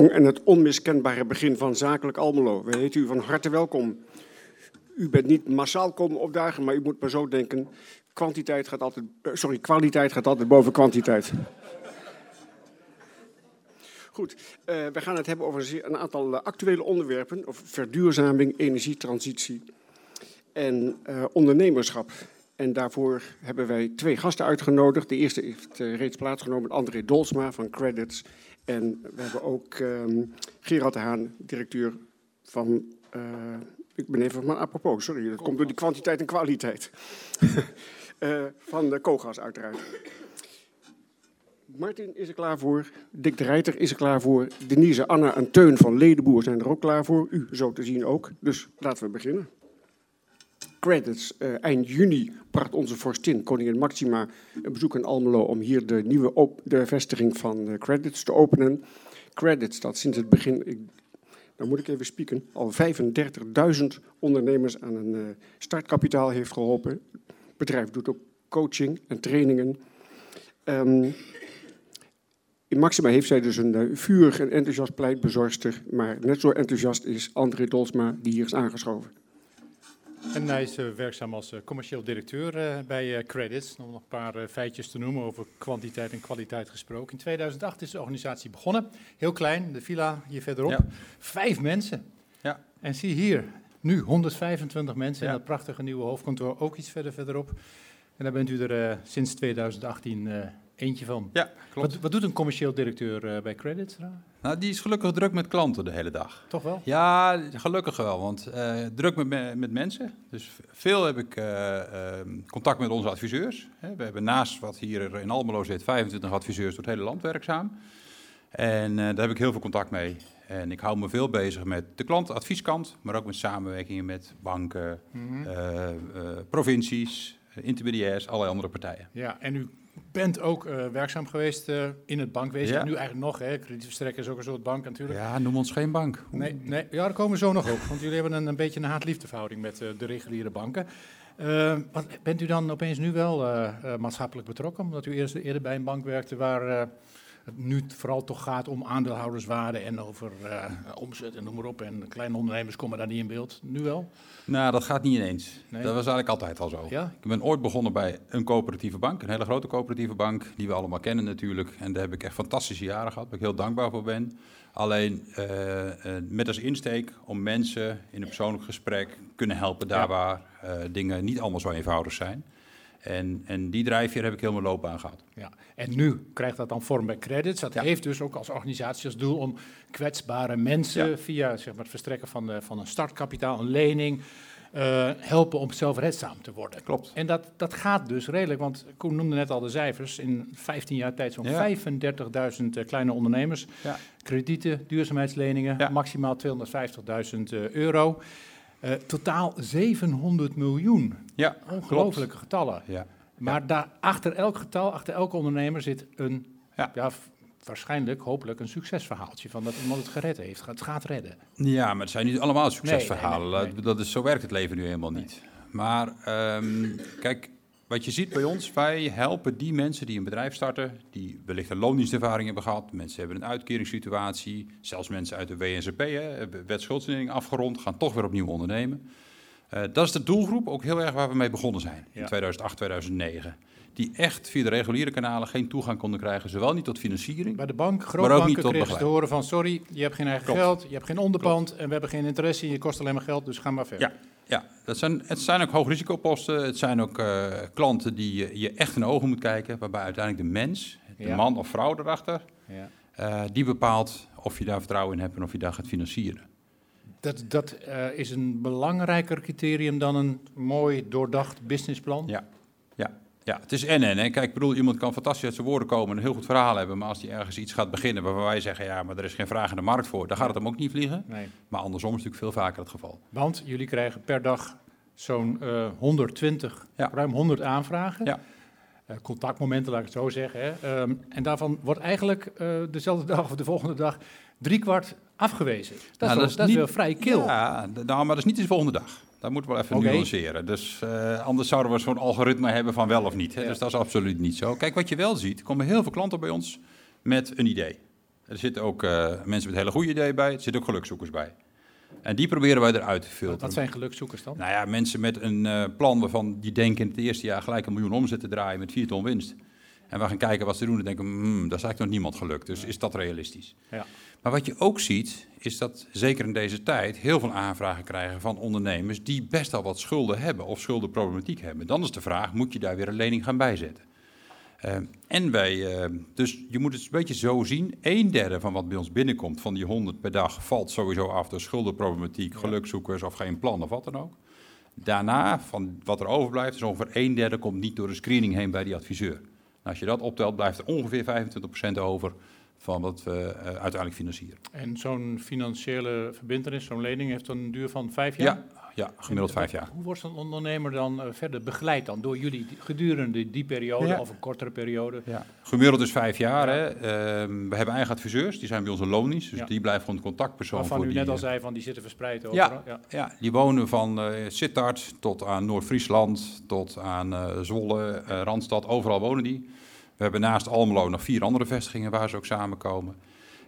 en het onmiskenbare begin van Zakelijk Almelo. We heten u van harte welkom. U bent niet massaal komen opdagen, maar u moet maar zo denken. Kwantiteit gaat altijd, eh, sorry, kwaliteit gaat altijd boven kwantiteit. Goed, uh, we gaan het hebben over een aantal eh, actuele onderwerpen. Over verduurzaming, energietransitie en ondernemerschap. En daarvoor hebben wij twee gasten uitgenodigd. De eerste heeft reeds plaatsgenomen, André Dolsma van Credits. En we hebben ook um, Gerard de Haan, directeur van... Uh, ik ben even maar apropos, sorry, dat komt door die kwantiteit en kwaliteit. uh, van de Kogas uiteraard. Martin is er klaar voor, Dick de Rijter is er klaar voor, Denise, Anna en Teun van Ledenboer zijn er ook klaar voor. U zo te zien ook, dus laten we beginnen credits. Uh, eind juni bracht onze vorstin, koningin Maxima, een bezoek in Almelo om hier de nieuwe de vestiging van uh, credits te openen. Credits, dat sinds het begin, ik, dan moet ik even spieken, al 35.000 ondernemers aan een uh, startkapitaal heeft geholpen. Het bedrijf doet ook coaching en trainingen. Um, in Maxima heeft zij dus een uh, vurig en enthousiast pleitbezorgster, maar net zo enthousiast is André Dolsma, die hier is aangeschoven. En hij is uh, werkzaam als uh, commercieel directeur uh, bij Credits. Om nog een paar feitjes te noemen over kwantiteit en kwaliteit gesproken. In 2008 is de organisatie begonnen. Heel klein, de villa hier verderop. Ja. Vijf mensen. Ja. En zie hier, nu 125 mensen ja. in dat prachtige nieuwe hoofdkantoor. Ook iets verder verderop. En daar bent u er sinds 2018 eentje van. Ja, klopt. Wat, wat doet een commercieel directeur uh, bij Credits? Nou, die is gelukkig druk met klanten de hele dag. Toch wel? Ja, gelukkig wel, want uh, druk met, met mensen. Dus veel heb ik uh, contact met onze adviseurs. We hebben naast wat hier in Almelo zit, 25 adviseurs door het hele land werkzaam. En daar heb ik heel veel contact mee. En ik hou me veel bezig met de klantadvieskant, maar ook met samenwerkingen met banken, mm -hmm. provincies, intermediairs, allerlei andere partijen. Ja, en u bent ook uh, werkzaam geweest uh, in het bankwezen. Ja. Nu eigenlijk nog, hè. Kredietverstrekker is ook een soort bank natuurlijk. Ja, noem ons geen bank. Nee, nee ja, daar komen we zo nog op. Want jullie hebben een, een beetje een haat-liefdeverhouding met uh, de reguliere banken. wat, bent u dan opeens nu wel maatschappelijk betrokken? Omdat u eerst, eerder bij een bank werkte waar het nu vooral toch gaat om aandeelhouderswaarde en over uh, omzet en noem maar op. En kleine ondernemers komen daar niet in beeld. Nu wel? Nou, dat gaat niet ineens. Nee. Dat was eigenlijk altijd al zo. Ja? Ik ben ooit begonnen bij een coöperatieve bank, een hele grote coöperatieve bank, die we allemaal kennen natuurlijk. En daar heb ik echt fantastische jaren gehad, waar ik heel dankbaar voor ben. Alleen uh, uh, met als insteek om mensen in een persoonlijk gesprek kunnen helpen daar ja. waar dingen niet allemaal zo eenvoudig zijn. En, en die drijfveer heb ik helemaal loopbaan gehad. Ja. En nu krijgt dat dan vorm bij credits. Dat ja. heeft dus ook als organisatie als doel om kwetsbare mensen ja. via zeg maar, het verstrekken van, de, van een startkapitaal, een lening, uh, helpen om zelfredzaam te worden. Klopt. En dat, dat gaat dus redelijk, want Koen noemde net al de cijfers. In 15 jaar tijd zo'n ja. 35.000 uh, kleine ondernemers. Ja. Kredieten, duurzaamheidsleningen, maximaal 250.000 uh, euro. Uh, totaal 700 miljoen. Ja, Ongelooflijke klopt. getallen. Ja. Maar ja. daar, achter elk getal, achter elke ondernemer zit een, ja. ja. waarschijnlijk, hopelijk, een succesverhaaltje van dat iemand het gered heeft, het gaat redden. Ja, maar het zijn niet allemaal succesverhalen. Nee, nee, nee, dat is, zo werkt het leven nu helemaal niet. Maar um, kijk, wat je ziet bij ons, wij helpen die mensen die een bedrijf starten, die wellicht een loondienstervaring hebben gehad. Mensen hebben een uitkeringssituatie, zelfs mensen uit de WNZP, wetschuldsanering afgerond, gaan toch weer opnieuw ondernemen. Uh, dat is de doelgroep ook heel erg waar we mee begonnen zijn in ja. 2008, 2009. Die echt via de reguliere kanalen geen toegang konden krijgen, zowel niet tot financiering. Bij de bank, grootbanken kregen ze te horen van sorry, je hebt geen eigen Klopt. geld, je hebt geen onderpand Klopt. en we hebben geen interesse, je kost alleen maar geld, dus ga maar verder. Ja. Ja, dat zijn, het zijn ook hoogrisicoposten. Het zijn ook uh, klanten die je, je, echt in de ogen moet kijken. Waarbij uiteindelijk de mens, de ja. man of vrouw erachter, ja. uh, die bepaalt of je daar vertrouwen in hebt en of je daar gaat financieren. Dat, dat uh, is een belangrijker criterium dan een mooi doordacht businessplan? Ja, ja. Het is en en. Hè. Kijk, ik bedoel, iemand kan fantastisch uit zijn woorden komen en een heel goed verhaal hebben. Maar als hij ergens iets gaat beginnen waarvan wij zeggen, ja, maar er is geen vraag in de markt voor, dan gaat het hem ook niet vliegen. Nee. Maar andersom is natuurlijk veel vaker het geval. Want jullie krijgen per dag zo'n uh, 120, ja. ruim 100 aanvragen. Ja. Uh, contactmomenten, laat ik het zo zeggen. Hè. Um, en daarvan wordt eigenlijk uh, dezelfde dag of de volgende dag driekwart afgewezen. Dat, nou, is, wel, dat, is, dat niet, wel vrij kil. Ja, nou, maar dat is niet de volgende dag. Dat moeten we wel even okay. nuanceren. Dus uh, anders zouden we zo'n algoritme hebben van wel of niet. Hè? Ja. Dus dat is absoluut niet zo. Kijk, wat je wel ziet, komen heel veel klanten bij ons met een idee. Er zitten ook mensen met hele goede ideeën bij, er zitten ook gelukzoekers bij. En die proberen wij eruit te filteren. Wat zijn gelukzoekers dan? Nou ja, mensen met een plan waarvan die denken in het eerste jaar gelijk een miljoen omzet te draaien met 4 ton winst. En we gaan kijken wat ze doen en denken, hmm, dat is eigenlijk nog niemand gelukt. Dus is dat realistisch? Ja. Maar wat je ook ziet, is dat zeker in deze tijd heel veel aanvragen krijgen van ondernemers die best al wat schulden hebben of schuldenproblematiek hebben. Dan is de vraag, moet je daar weer een lening gaan bijzetten? Uh, en wij, uh, dus je moet het een beetje zo zien, een derde van wat bij ons binnenkomt, van die 100 per dag, valt sowieso af door schuldenproblematiek, gelukzoekers of geen plan of wat dan ook. Daarna, van wat er overblijft, is ongeveer een derde komt niet door de screening heen bij die adviseur. Als je dat optelt, blijft er ongeveer 25% over van wat we uh, uiteindelijk financieren. En zo'n financiële verbindenis, zo'n lening, heeft een duur van vijf jaar? Ja, ja gemiddeld vijf jaar. Hoe wordt zo'n ondernemer dan uh, verder begeleid dan door jullie gedurende die periode of een kortere periode? Ja. Gemiddeld is vijf jaar. Hè. Uh, we hebben eigen adviseurs, die zijn bij ons een lonies, dus die blijven gewoon contactpersoon Waarvan voor u die, net al zei, van die zitten verspreid overal. Ja, ja. die wonen van Sittard tot aan Noord-Friesland, tot aan Zwolle, Randstad, overal wonen die. We hebben naast Almelo nog vier andere vestigingen waar ze ook samenkomen.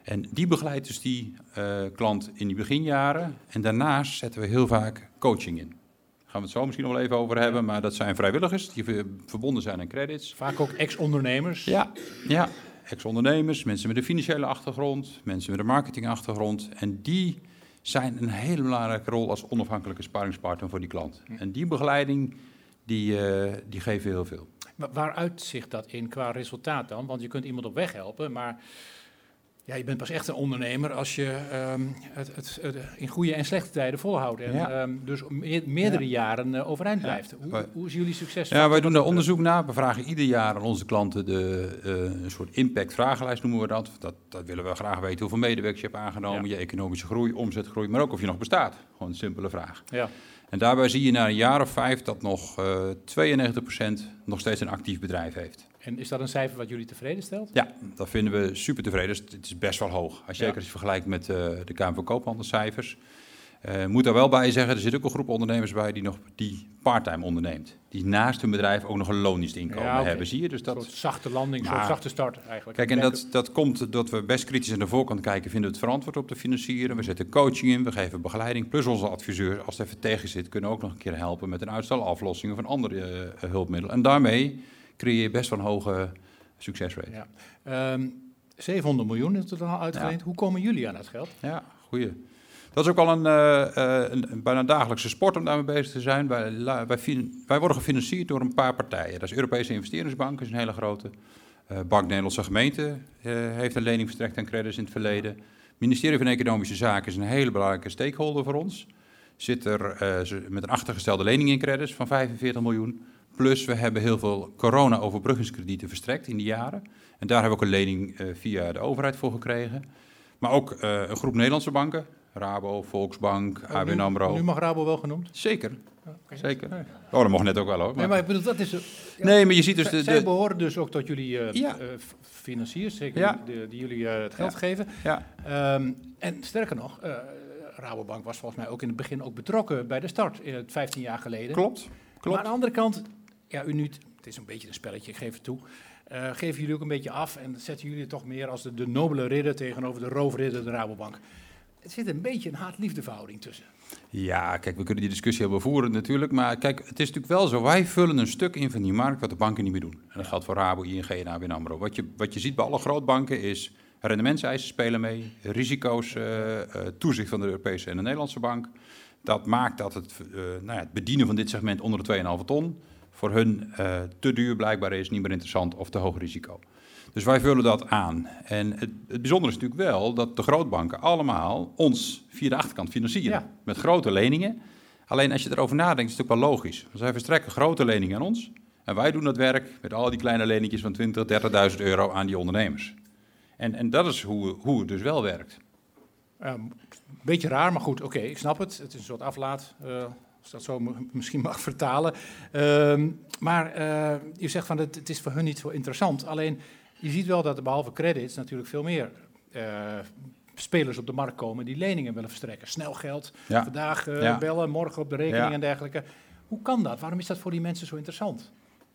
En die begeleidt dus die uh, klant in die beginjaren. En daarnaast zetten we heel vaak coaching in. Daar gaan we het zo misschien nog wel even over hebben. Maar dat zijn vrijwilligers die verbonden zijn aan credits. Vaak ook ex-ondernemers. Ja, ja ex-ondernemers, mensen met een financiële achtergrond, mensen met een marketingachtergrond. En die zijn een hele belangrijke rol als onafhankelijke sparingspartner voor die klant. En die begeleiding, die, uh, die geven heel veel. Waaruit zich dat in qua resultaat dan? Want je kunt iemand op weg helpen, maar ja, je bent pas echt een ondernemer als je um, het, het, het, in goede en slechte tijden volhoudt. En ja. um, dus meerdere jaren uh, overeind blijft. Ja. Hoe, hoe, is jullie succes? Ja, wij doen daar onderzoek naar. We vragen ieder jaar aan onze klanten de, uh, een soort impact-vragenlijst, noemen we dat. dat. dat. willen we graag weten hoeveel medewerkers je hebt aangenomen, je economische groei, omzetgroei, maar ook of je nog bestaat. Gewoon een simpele vraag. Ja. En daarbij zie je na een jaar of vijf dat nog uh, 92% nog steeds een actief bedrijf heeft. En is dat een cijfer wat jullie tevreden stelt? Ja, dat vinden we super tevreden. Dus het is best wel hoog. Als je, Zeker als je vergelijkt met uh, de Kamer Koophandelscijfers. Uh, moet daar wel bij zeggen, er zit ook een groep ondernemers bij die nog die parttime onderneemt. Die naast hun bedrijf ook nog een loondienstinkomen ja, okay. hebben. Zie je? Dus dat, een soort zachte landing, een soort zachte start eigenlijk. Kijk, en dat, dat komt dat we best kritisch aan de voorkant kijken, vinden we het verantwoord op te financieren. We zetten coaching in, we geven begeleiding. Plus onze adviseur, als het even tegen zit, kunnen ook nog een keer helpen met een uitstelaflossing of een andere uh, hulpmiddel. En daarmee creëer je best wel een hoge succesrate. Ja. Um, 700 miljoen is er dan al uitgeleend. Ja. Hoe komen jullie aan dat geld? Ja, goeie. Dat is ook al een, uh, een, een, bijna dagelijkse sport om daarmee bezig te zijn. Wij, wij, wij, worden gefinancierd door een paar partijen. Dat is Europese Investeringsbank, is een hele grote. Uh, Bank Nederlandse Gemeente uh, heeft een lening verstrekt aan credits in het verleden. Ministerie van Economische Zaken is een hele belangrijke stakeholder voor ons. Zit er met een achtergestelde lening in credits van 45 miljoen. Plus we hebben heel veel corona-overbruggingskredieten verstrekt in die jaren. En daar hebben we ook een lening uh, via de overheid voor gekregen. Maar ook uh, een groep Nederlandse banken. Rabo, Volksbank, oh, ABN AMRO. Nu mag Rabo wel genoemd? Zeker. Okay. Zeker. Oh, dat mocht net ook wel hoor. Maar... Nee, maar ik bedoel, dat is... Ja, nee, maar je ziet dus... De, de... Zij behoren dus ook tot jullie uh, ja. uh, financiers, zeker, ja. die, die, jullie uh, het geld geven. Ja. Um, en sterker nog, Rabobank was volgens mij ook in het begin ook betrokken bij de start, in het 15 jaar geleden. Klopt. Klopt. Maar aan de andere kant, ja, u nu, het is een beetje een spelletje, ik geef het toe. Uh, geven jullie ook een beetje af en zetten jullie toch meer als de, nobele ridder tegenover de roofridder, de Rabobank. Het zit een beetje een haat-liefde verhouding tussen. Ja, kijk, we kunnen die discussie wel voeren natuurlijk. Maar kijk, het is natuurlijk wel zo. Wij vullen een stuk in van die markt wat de banken niet meer doen. En dat geldt voor Rabo, ING en ABN AMRO. Wat je, wat je ziet bij alle grootbanken is... rendementseisen spelen mee, risico's, uh, uh, toezicht van de Europese en de Nederlandse bank. Dat maakt dat het, nou ja, het bedienen van dit segment onder de 2,5 ton... voor hun te duur blijkbaar is, niet meer interessant of te hoog risico. Dus wij vullen dat aan. En het, het bijzondere is natuurlijk wel dat de grootbanken allemaal ons via de achterkant financieren. Ja. Met grote leningen. Alleen als je erover nadenkt, is het natuurlijk wel logisch. Want zij verstrekken grote leningen aan ons. En wij doen dat werk met al die kleine leningjes van 20, 30.000 euro aan die ondernemers. En, en dat is hoe, hoe het dus wel werkt. Um, beetje raar, maar goed, oké, okay, ik snap het. Het is een soort aflaat, uh, als dat zo misschien mag vertalen. Uh, maar uh, je zegt van het, het is voor hun niet zo interessant. Alleen je ziet wel dat er behalve credits natuurlijk veel meer uh, spelers op de markt komen die leningen willen verstrekken. Snel geld, ja. vandaag uh, ja. bellen, morgen op de rekening ja. en dergelijke. Hoe kan dat? Waarom is dat voor die mensen zo interessant?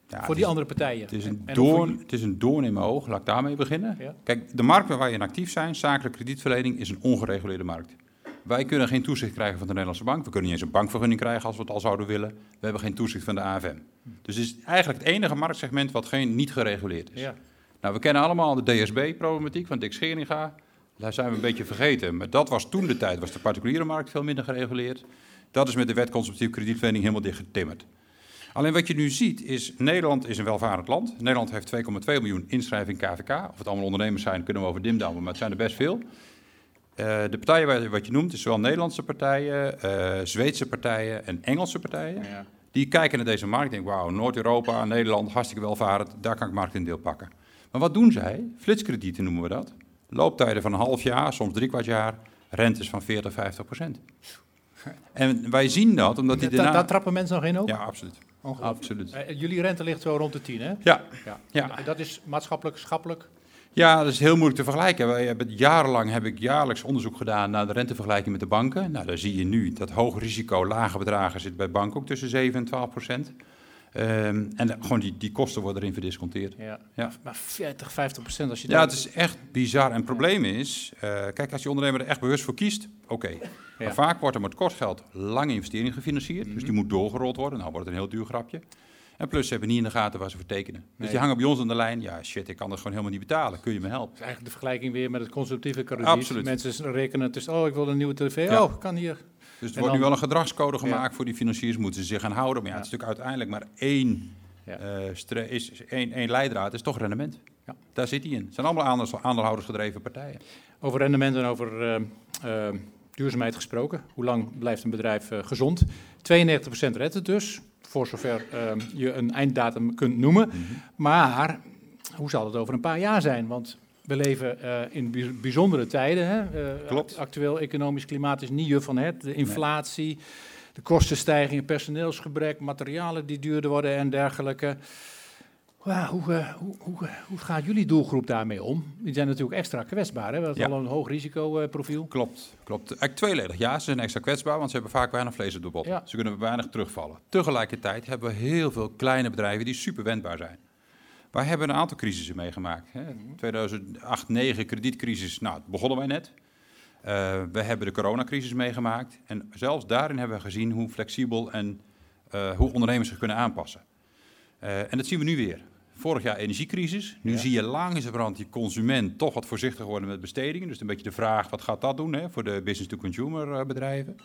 Ja, voor die andere partijen. Het is, een doorn, het is een doorn in mijn oog, laat ik daarmee beginnen. Kijk, de markt waar wij in actief zijn, zakelijke kredietverlening, is een ongereguleerde markt. Wij kunnen geen toezicht krijgen van de Nederlandse bank. We kunnen niet eens een bankvergunning krijgen als we het al zouden willen. We hebben geen toezicht van de AFM. Dus het is eigenlijk het enige marktsegment wat geen, niet gereguleerd is. Ja. Nou, we kennen allemaal de DSB-problematiek van Dick Scheringa. Daar zijn we een beetje vergeten. Maar dat was toen de tijd, was de particuliere markt veel minder gereguleerd. Dat is met de wet consumptieve kredietverlening helemaal dichtgetimmerd. Alleen wat je nu ziet is, Nederland is een welvarend land. Nederland heeft 2,2 miljoen inschrijvingen KVK. Of het allemaal ondernemers zijn, kunnen we over dimdammen, maar het zijn er best veel. Uh, de partijen wat je noemt, is zowel Nederlandse partijen, uh, Zweedse partijen en Engelse partijen. Ja. Die kijken naar deze markt en denken, wauw, Noord-Europa, Nederland, hartstikke welvarend, daar kan ik marktendeel pakken. Maar wat doen zij? Flitskredieten noemen we dat. Looptijden van een half jaar, soms drie kwart jaar, rentes van 40, 50 procent. En wij zien dat omdat die daarna... Daar trappen mensen nog in ook? Ja, absoluut. absoluut. Uh, jullie rente ligt zo rond de 10, hè? Ja. ja. ja. Dat is maatschappelijk, schappelijk? Ja, dat is heel moeilijk te vergelijken. Wij hebben, jarenlang heb ik jaarlijks onderzoek gedaan naar de rentevergelijking met de banken. Nou, daar zie je nu dat hoog risico, lage bedragen zit bij banken ook tussen 7 en 12 procent. Um, en gewoon die, die kosten worden erin verdisconteerd. Ja. ja. Maar 40, 50 procent als je... Ja, het is echt bizar. En het probleem is, uh, kijk, als je ondernemer er echt bewust voor kiest, oké. Maar vaak wordt er met kort geld lange investeringen gefinancierd. Dus die mhm. moet doorgerold worden. Nou wordt het een heel duur grapje. En plus, ze hebben niet in de gaten waar ze voor tekenen. Dus die hangen bij ons aan de lijn. Ja, shit, ik kan dat gewoon helemaal niet betalen. Kun je me helpen? is eigenlijk de vergelijking weer met het consumptieve krediet. Absoluut. Mensen rekenen dus, oh, ik wil een nieuwe tv. Ja. Oh, kan hier. Dus er wordt nu wel een gedragscode gemaakt voor die financiers. Moeten ze zich gaan houden. Maar ja, het is natuurlijk uiteindelijk maar één, uh, is, één, één leidraad. is toch rendement. Ja. Daar zit hij in. Het zijn allemaal aandeelhouders gedreven partijen. Over rendement en over... Uh, uh, duurzaamheid gesproken. Hoe lang blijft een bedrijf uh, gezond? 92% redt dus, voor zover uh, je een einddatum kunt noemen. Mhm. Maar hoe zal het over een paar jaar zijn? Want we leven uh, in bijzondere tijden. Hè? Klopt. Actueel economisch klimaat is niet je van het. De inflatie, de kostenstijgingen, personeelsgebrek, materialen die duurder worden en dergelijke. Ja, hoe, uh, hoe, hoe, hoe, gaat jullie doelgroep daarmee om? Die zijn natuurlijk extra kwetsbaar. Hè? Dat is al een hoog risicoprofiel. Klopt, klopt. Eigenlijk tweeledig. Ja, ze zijn extra kwetsbaar, want ze hebben vaak weinig vlees op de bot. Ze kunnen weinig terugvallen. Tegelijkertijd hebben we heel veel kleine bedrijven die super wendbaar zijn. Wij hebben een aantal crisissen meegemaakt. Hè. 2008, 2009 kredietcrisis, nou, begonnen wij net. Uh, we hebben de coronacrisis meegemaakt. En zelfs daarin hebben we gezien hoe flexibel en uh, hoe ondernemers zich kunnen aanpassen. Uh, en dat zien we nu weer. Vorig jaar energiecrisis. Nu zie je langzamerhand die consument toch wat voorzichtig worden met bestedingen. Dus een beetje de vraag, wat gaat dat doen hè, voor de business-to-consumer eh, bedrijven?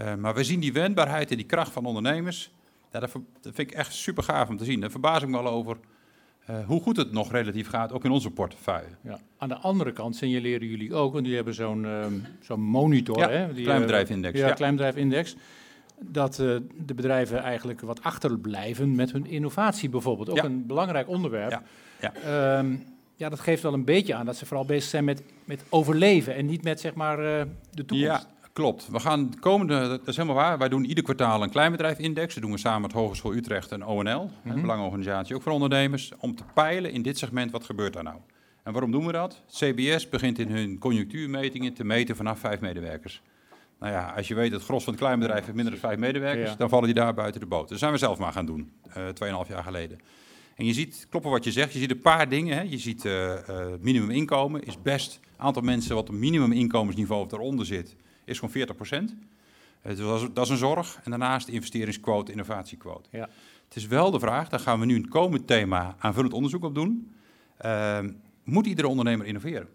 Uh, maar we zien die wendbaarheid en die kracht van ondernemers. Ja, dat, vind ik echt super gaaf om te zien. Daar verbaas ik me wel over uh, hoe goed het nog relatief gaat, ook in onze portefeuille. Ja. Aan de andere kant signaleren jullie ook, want jullie hebben zo'n uh, zo'n monitor. Ja, hè, die, kleinbedrijfindex. Ja, ja. kleinbedrijfindex dat uh, de bedrijven eigenlijk wat achterblijven met hun innovatie bijvoorbeeld. Ook een belangrijk onderwerp. Ja. Ja. Um, ja, dat geeft wel een beetje aan dat ze vooral bezig zijn met, met overleven en niet met zeg maar uh, de toekomst. Ja, klopt. We gaan de komende, dat is helemaal waar, wij doen ieder kwartaal een kleinbedrijfindex. Dat doen we samen met Hogeschool Utrecht en ONL, mm -hmm. een ook voor ondernemers, om te peilen in dit segment wat gebeurt daar nou. En waarom doen we dat? CBS begint in hun conjunctuurmetingen te meten vanaf vijf medewerkers. Nou ja, als je weet dat het gros van het kleinbedrijf heeft minder dan vijf medewerkers, dan vallen die daar buiten de boot. Dat zijn we zelf maar gaan doen, uh, tweeënhalf jaar geleden. En je ziet, kloppen wat je zegt, je ziet een paar dingen. Hè. Je ziet uh, uh, minimuminkomen is best, aantal mensen wat op minimuminkomensniveau eronder zit, is gewoon 40 procent. Dus dat, is, dat is een zorg. En daarnaast investeringsquote, innovatiequote. Ja. Het is wel de vraag, daar gaan we nu een komend thema aanvullend onderzoek op doen. Ehm, moet iedere ondernemer innoveren?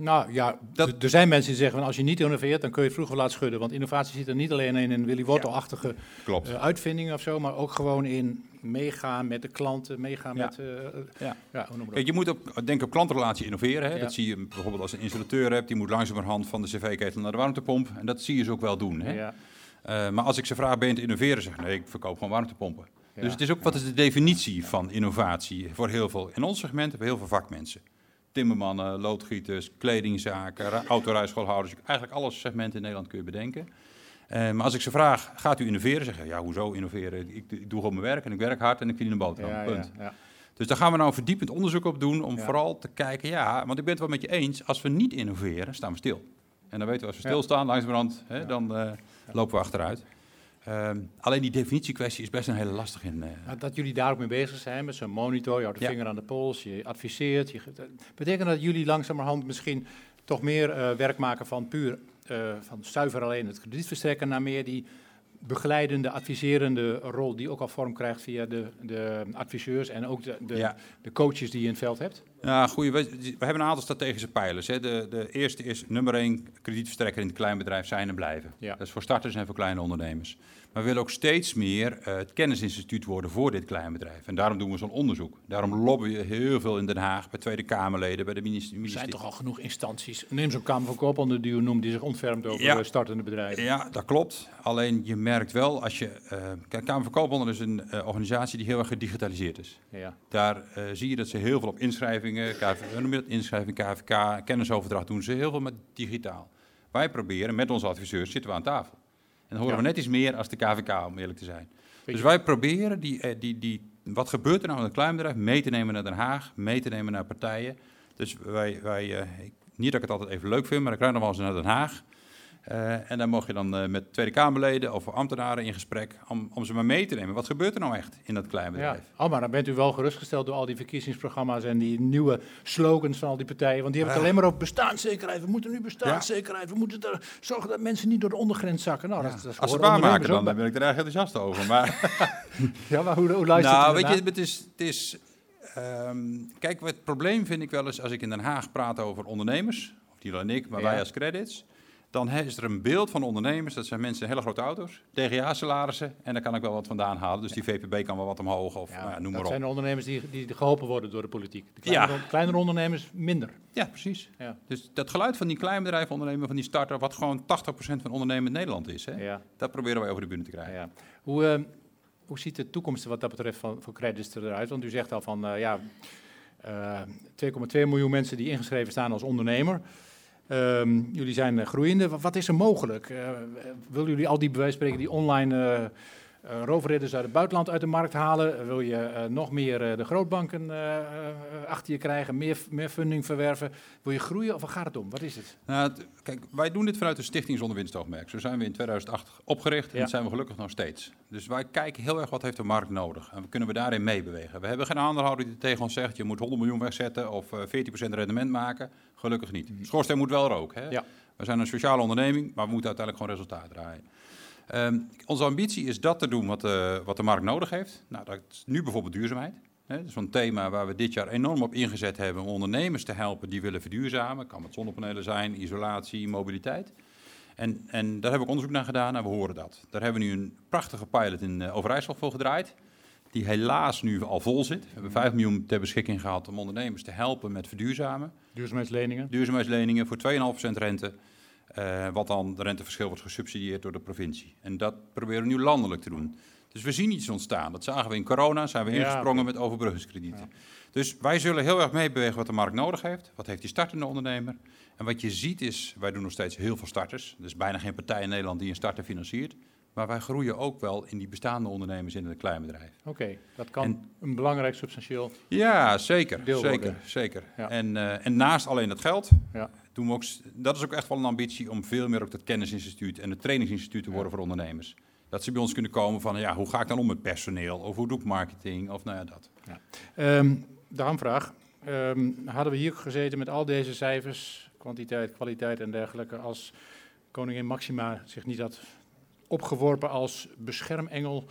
Nou ja, er zijn mensen die zeggen van als je niet innoveert, dan kun je het vroeger laten schudden. Want innovatie zit er niet alleen in een Willy Wortel-achtige uh, uitvindingen of zo, maar ook gewoon in meegaan met de klanten, meegaan met... Uh, ja. ja hoe Kijk, je moet op, denk op klantrelatie innoveren. Hè? Dat zie je bijvoorbeeld als een installateur hebt, die moet langzamerhand van de cv-ketel naar de warmtepomp. En dat zie je ze ook wel doen. Hè? Ja. Uh, maar als ik ze vraag, ben je te innoveren? Zeg nee, ik verkoop gewoon warmtepompen. Dus het is ook, wat is de definitie van innovatie voor heel veel... In ons segment hebben we heel veel vakmensen timmermannen, loodgieters, kledingzaken, autorijschoolhouders. Eigenlijk alle segmenten in Nederland kun je bedenken. Uh, maar als ik ze vraag, gaat u innoveren? Zeggen ja, hoezo innoveren? Ik, ik, doe gewoon mijn werk en ik werk hard en ik verdien een boterham. Ja, punt. Ja, ja. Dus daar gaan we nou verdiepend onderzoek op doen om vooral te kijken, ja, want ik ben het wel met je eens, als we niet innoveren, staan we stil. En dan weten we als we stilstaan, langzamerhand, hè, dan uh, lopen we achteruit. Ehm, alleen die definitiekwestie is best een hele lastig in. Uh... Dat jullie daar ook mee bezig zijn met zo'n monitor, je houdt de vinger aan de pols, je adviseert. Je, betekent dat jullie langzamerhand misschien toch meer uh, werk maken van puur uh, van zuiver alleen het kredietverstrekken naar meer die begeleidende, adviserende rol die ook al vorm krijgt via de, de adviseurs en ook de, de, de, coaches die je in het veld hebt? Ja, goeie. We, we hebben een aantal strategische pijlers. Hè. De, de eerste is nummer één, kredietverstrekker in het kleinbedrijf zijn en blijven. Ja. Dat is voor starters en voor kleine ondernemers. Maar we willen ook steeds meer uh, het kennisinstituut worden voor dit kleinbedrijf. En daarom doen we zo'n onderzoek. Daarom lobbyen we heel veel in Den Haag, bij Tweede Kamerleden, bij de ministerie. Er zijn toch al genoeg instanties. Neem zo'n Kamer van Koophandel die u noemt, die zich ontfermt over startende bedrijven. Ja, dat klopt. Alleen je merkt wel als je... Uh, kijk, Kamer van Koophandel is een uh, organisatie die heel erg gedigitaliseerd is. Ja. Daar zie je dat ze heel veel op inschrijvingen, KV, noem je dat, inschrijving, KVK, kennisoverdracht doen ze heel veel met digitaal. Wij proberen, met onze adviseurs zitten we aan tafel. En dan horen we net iets meer als de KVK, om eerlijk te zijn. Dus wij proberen die, eh, die, die, wat gebeurt er nou in een kleinbedrijf mee te nemen naar Den Haag, mee te nemen naar partijen. Dus wij, wij uh, niet dat ik het altijd even leuk vind, maar ik rijd nog wel eens naar Den Haag. Uh, en dan mocht je dan uh, met Tweede Kamerleden of ambtenaren in gesprek om, om ze maar mee te nemen. Wat gebeurt er nou echt in dat kleine bedrijf? Ja. Oh, maar dan bent u wel gerustgesteld door al die verkiezingsprogramma's en die nieuwe slogans van al die partijen. Want die hebben het alleen maar op bestaanszekerheid. We moeten nu bestaanszekerheid. We moeten er zorgen dat mensen niet door de ondergrens zakken. Nou, dat, dat Als ze waar maken dan, dan ben ik er erg enthousiast over. Maar ja, maar hoe, hoe luistert nou, weet je, het is... Het is um, kijk, het probleem vind ik wel eens als ik in Den Haag praat over ondernemers, of die en ik, maar wij als credits dan is er een beeld van ondernemers. Dat zijn mensen hele grote auto's, DGA-salarissen. En daar kan ik wel wat vandaan halen. Dus die VPB kan wel wat omhoog of ja, nou, noem maar op. Dat zijn de ondernemers die, die geholpen worden door de politiek. De kleinere, ja. kleinere ondernemers minder. Ja, precies. Ja. Dus dat geluid van die kleinbedrijfondernemer, van die starter, wat gewoon 80% van ondernemen in Nederland is. Hè, ja. Dat proberen wij over de bühne te krijgen. Ja. Hoe, uh, hoe ziet de toekomst wat dat betreft van, voor credits eruit? Want u zegt al van, uh, ja, uh, eh, 2,2 miljoen mensen die ingeschreven staan als ondernemer. Um, jullie zijn groeiende. Wat is er mogelijk? Uh, willen jullie al die bewijspreken die online roofridders uit het buitenland uit de markt halen? Wil je uh, nog meer uh, de grootbanken achter je krijgen, meer, meer funding verwerven? Wil je groeien of waar gaat het om? Wat is het? Nou, kijk, wij doen dit vanuit de Stichting Zonder Winstoogmerk. Zo zijn we in 2008 opgericht en dat zijn we gelukkig nog steeds. Dus wij kijken heel erg wat heeft de markt nodig en kunnen we daarin meebewegen. We hebben geen aandeelhouder die tegen ons zegt, je moet 100 miljoen wegzetten of 14% rendement maken. Gelukkig niet. Mhm. Schoorsteen moet wel roken. Hè? Ja. We zijn een sociale onderneming, maar we moeten uiteindelijk gewoon resultaat draaien. Um, onze ambitie is dat te doen wat de, wat de markt nodig heeft. Nou, dat is nu bijvoorbeeld duurzaamheid. Hè, dat is een thema waar we dit jaar enorm op ingezet hebben om ondernemers te helpen die willen verduurzamen. Kan met zonnepanelen zijn, isolatie, mobiliteit. En, en daar hebben we onderzoek naar gedaan en we horen dat. Daar hebben we nu een prachtige pilot in uh, Overijssel voor gedraaid. Die helaas nu al vol zit. We hebben 5 miljoen ter beschikking gehad om ondernemers te helpen met verduurzamen. Duurzaamheidsleningen? Duurzaamheidsleningen voor 2,5% rente. Uh, wat dan de renteverschil wordt gesubsidieerd door de provincie. En dat proberen we nu landelijk te doen. Dus we zien iets ontstaan. Dat zagen we in corona, zijn we ingesprongen met overbruggingskredieten. Dus wij zullen heel erg meebewegen wat de markt nodig heeft. Wat heeft die startende ondernemer? En wat je ziet is, wij doen nog steeds heel veel starters. Er is bijna geen partij in Nederland die een starter financiert. Maar wij groeien ook wel in die bestaande ondernemers in het kleinbedrijf. Oké, dat kan een belangrijk substantieel Ja, zeker. Deel zeker, worden. zeker. En, uh, en naast alleen het geld ja doen we ook, dat is ook echt wel een ambitie om veel meer ook dat kennisinstituut en het trainingsinstituut te worden voor ondernemers. Dat ze bij ons kunnen komen van, ja, hoe ga ik dan om met personeel? Of hoe doe ik marketing? Of nou ja, dat. Ja. Um, de aanvraag. Um, hadden we hier gezeten met al deze cijfers, kwantiteit, kwaliteit en dergelijke, als koningin Maxima zich niet had opgeworpen als beschermengel,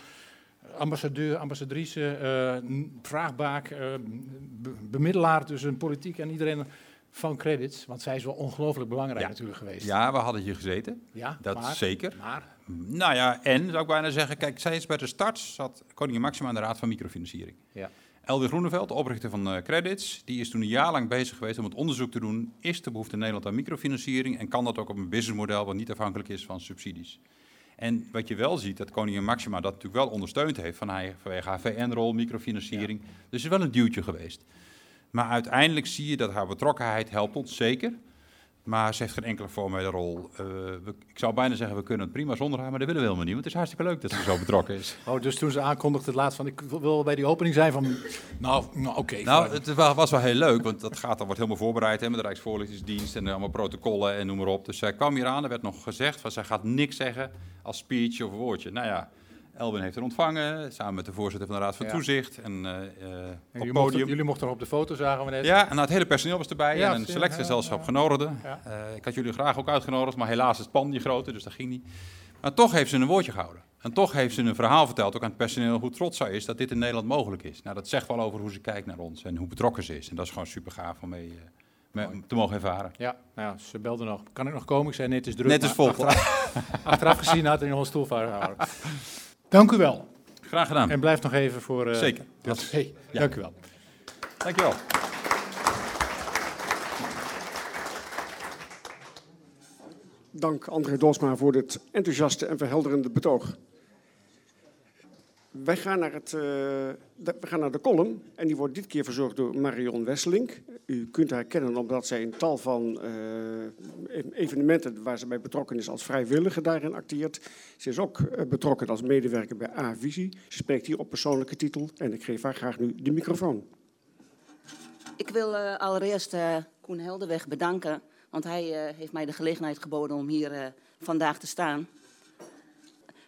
ambassadeur, ambassadrice, uh, vraagbaak, uh, bemiddelaar tussen politiek en iedereen van credits, want zij is wel ongelooflijk belangrijk natuurlijk geweest. Ja, we hadden hier gezeten. Ja, dat maar, zeker. Maar? Nou ja, en zou ik bijna zeggen, kijk, zij is bij de start, zat koningin Maxima aan de Raad van Microfinanciering. Ja. Elwin Groeneveld, de oprichter van uh, Credits, die is toen een jaar lang bezig geweest om het onderzoek te doen. Is de behoefte in Nederland aan microfinanciering en kan dat ook op een businessmodel wat niet afhankelijk is van subsidies? En wat je wel ziet, dat koningin Maxima dat natuurlijk wel ondersteund heeft van haar, vanwege haar VN-rol, microfinanciering. Dus het is wel een duwtje geweest. Maar uiteindelijk zie je dat haar betrokkenheid helpt ons zeker. Maar ze heeft geen enkele formele rol. Uh, we, ik zou bijna zeggen, we kunnen het prima zonder haar, maar dat willen we helemaal niet. Want het is hartstikke leuk dat ze zo betrokken is. Oh, dus toen ze aankondigde het laatst van, ik wil bij die opening zijn van, nou, nou oké. nou, het was wel heel leuk, want dat gaat, dan wordt helemaal voorbereid hè, met de Rijksvoorlichtingsdienst en allemaal protocollen en noem maar op. Dus zij kwam hier aan, er werd nog gezegd, van, zij gaat niks zeggen als speech of woordje. Nou ja, Elwin heeft er ontvangen, samen met de voorzitter van de Raad van Toezicht. En, uh, op jullie, podium. jullie mochten er op de foto, zagen we net. Ja, en nou, het hele personeel was erbij en een selectiegezelschap genodigden. Uh, ik had jullie graag ook uitgenodigd, maar helaas is het pand niet groter, dus dat ging niet. Maar toch heeft ze een woordje gehouden. En toch heeft ze een verhaal verteld, ook aan het personeel, hoe trots zij is dat dit in Nederland mogelijk is. Nou, dat zegt wel over hoe ze kijkt naar ons en hoe betrokken ze is. En dat is gewoon super gaaf om mee, te mogen ervaren. Ja, nou ja, ze belde nog. Kan ik nog komen? Ik zei net, het is druk. Net is vol. Achteraf, achteraf gezien had hij nog een stoel vastgehouden. Dank u wel. Graag gedaan. En blijf nog even voor... Uh, Zeker. Dat, hey, ja. Dank u wel. Dank je wel. Dank André Dosma voor dit enthousiaste en verhelderende betoog. Wij gaan naar, het, uh, de, we gaan naar de column en die wordt dit keer verzorgd door Marion Wesselink. U kunt haar kennen omdat zij een tal van uh, evenementen waar ze bij betrokken is als vrijwilliger daarin acteert. Ze is ook uh, betrokken als medewerker bij A-Visie. Ze spreekt hier op persoonlijke titel en ik geef haar graag nu de microfoon. Ik wil allereerst Koen Helderweg bedanken, want hij heeft mij de gelegenheid geboden om hier vandaag te staan.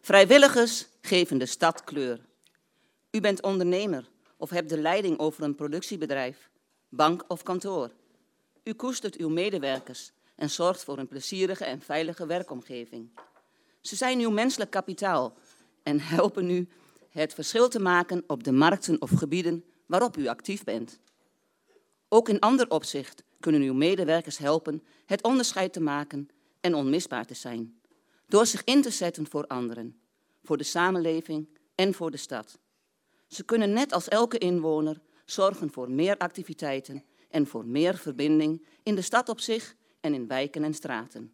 Vrijwilligers geven de stad kleur. U bent ondernemer of hebt de leiding over een productiebedrijf, bank of kantoor. U koestert uw medewerkers en zorgt voor een plezierige en veilige werkomgeving. Ze zijn uw menselijk kapitaal en helpen u het verschil te maken op de markten of gebieden waarop u actief bent. Ook in ander opzicht kunnen uw medewerkers helpen het onderscheid te maken en onmisbaar te zijn door zich in te zetten voor anderen, voor de samenleving en voor de stad. Ze kunnen net als elke inwoner zorgen voor meer activiteiten en voor meer verbinding in de stad op zich en in wijken en straten.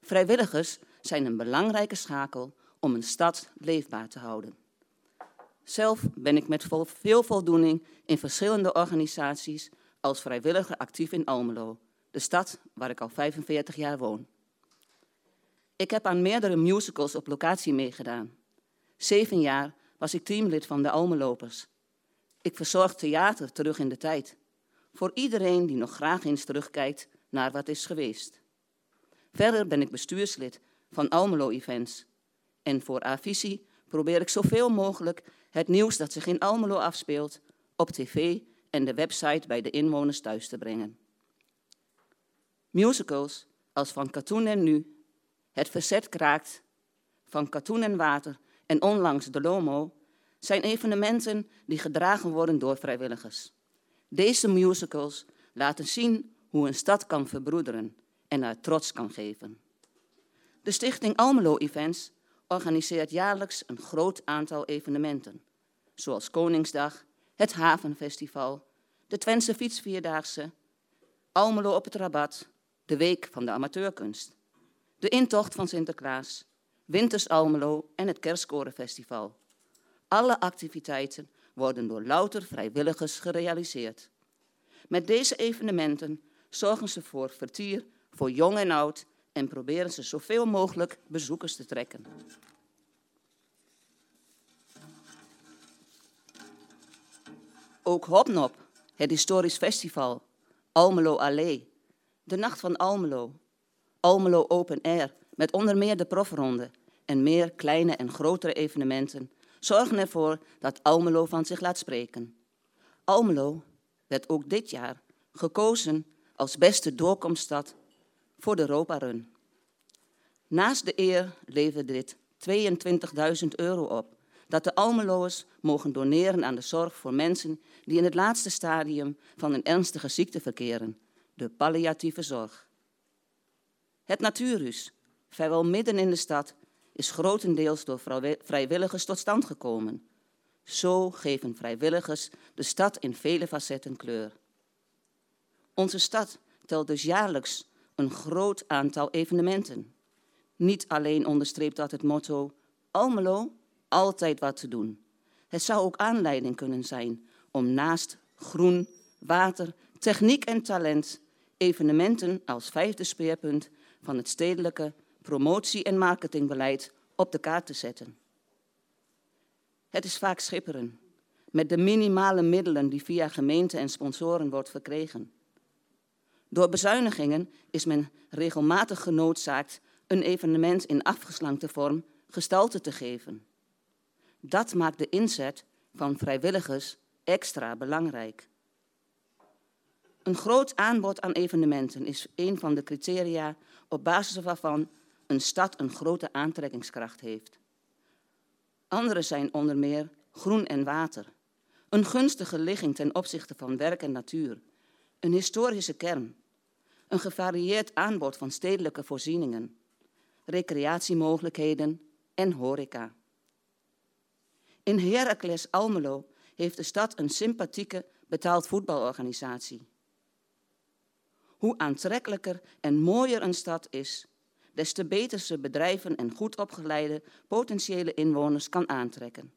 Vrijwilligers zijn een belangrijke schakel om een stad leefbaar te houden. Zelf ben ik met veel voldoening in verschillende organisaties als vrijwilliger actief in Almelo, de stad waar ik al 45 jaar woon. Ik heb aan meerdere musicals op locatie meegedaan. Zeven jaar was ik teamlid van de Almelopers. Ik verzorg theater terug in de tijd. Voor iedereen die nog graag eens terugkijkt naar wat is geweest. Verder ben ik bestuurslid van Almelo Events. En voor Avisie probeer ik zoveel mogelijk het nieuws dat zich in Almelo afspeelt op tv en de website bij de inwoners thuis te brengen. Musicals als van Katoen en Nu het verzet kraakt van katoen en water en onlangs de Lomo zijn evenementen die gedragen worden door vrijwilligers. Deze musicals laten zien hoe een stad kan verbroederen en haar trots kan geven. De stichting Almelo Events organiseert jaarlijks een groot aantal evenementen, zoals Koningsdag, het Havenfestival, de Twentse Fietsvierdaagse, Almelo op het Rabat, de Week van de Amateurkunst de intocht van Sinterklaas, Winters Almelo en het Kerstkorenfestival. Alle activiteiten worden door louter vrijwilligers gerealiseerd. Met deze evenementen zorgen ze voor vertier voor jong en oud en proberen ze zoveel mogelijk bezoekers te trekken. Ook Hopnop, het historisch festival, Almelo Allee, de Nacht van Almelo, Almelo Open Air, met onder meer de profronde en meer kleine en grotere evenementen, zorgen ervoor dat Almelo van zich laat spreken. Almelo werd ook dit jaar gekozen als beste doorkomststad voor de Europa Run. Naast de eer leverde dit 22.000 euro op, dat de Almeloers mogen doneren aan de zorg voor mensen die in het laatste stadium van een ernstige ziekte verkeren, de palliatieve zorg. Het Natuurhuis, vrijwel midden in de stad, is grotendeels door vrijwilligers tot stand gekomen. Zo geven vrijwilligers de stad in vele facetten kleur. Onze stad telt dus jaarlijks een groot aantal evenementen. Niet alleen onderstreept dat het motto Almelo altijd wat te doen. Het zou ook aanleiding kunnen zijn om naast groen, water, techniek en talent evenementen als vijfde speerpunt van het stedelijke promotie- en marketingbeleid op de kaart te zetten. Het is vaak schipperen, met de minimale middelen die via gemeenten en sponsoren wordt verkregen. Door bezuinigingen is men regelmatig genoodzaakt een evenement in afgeslankte vorm gestalte te geven. Dat maakt de inzet van vrijwilligers extra belangrijk. Een groot aanbod aan evenementen is een van de criteria op basis waarvan een stad een grote aantrekkingskracht heeft. Andere zijn onder meer groen en water, een gunstige ligging ten opzichte van werk en natuur, een historische kern, een gevarieerd aanbod van stedelijke voorzieningen, recreatiemogelijkheden en horeca. In Heracles Almelo heeft de stad een sympathieke betaald voetbalorganisatie. Hoe aantrekkelijker en mooier een stad is, des te beter bedrijven en goed opgeleide potentiële inwoners kan aantrekken.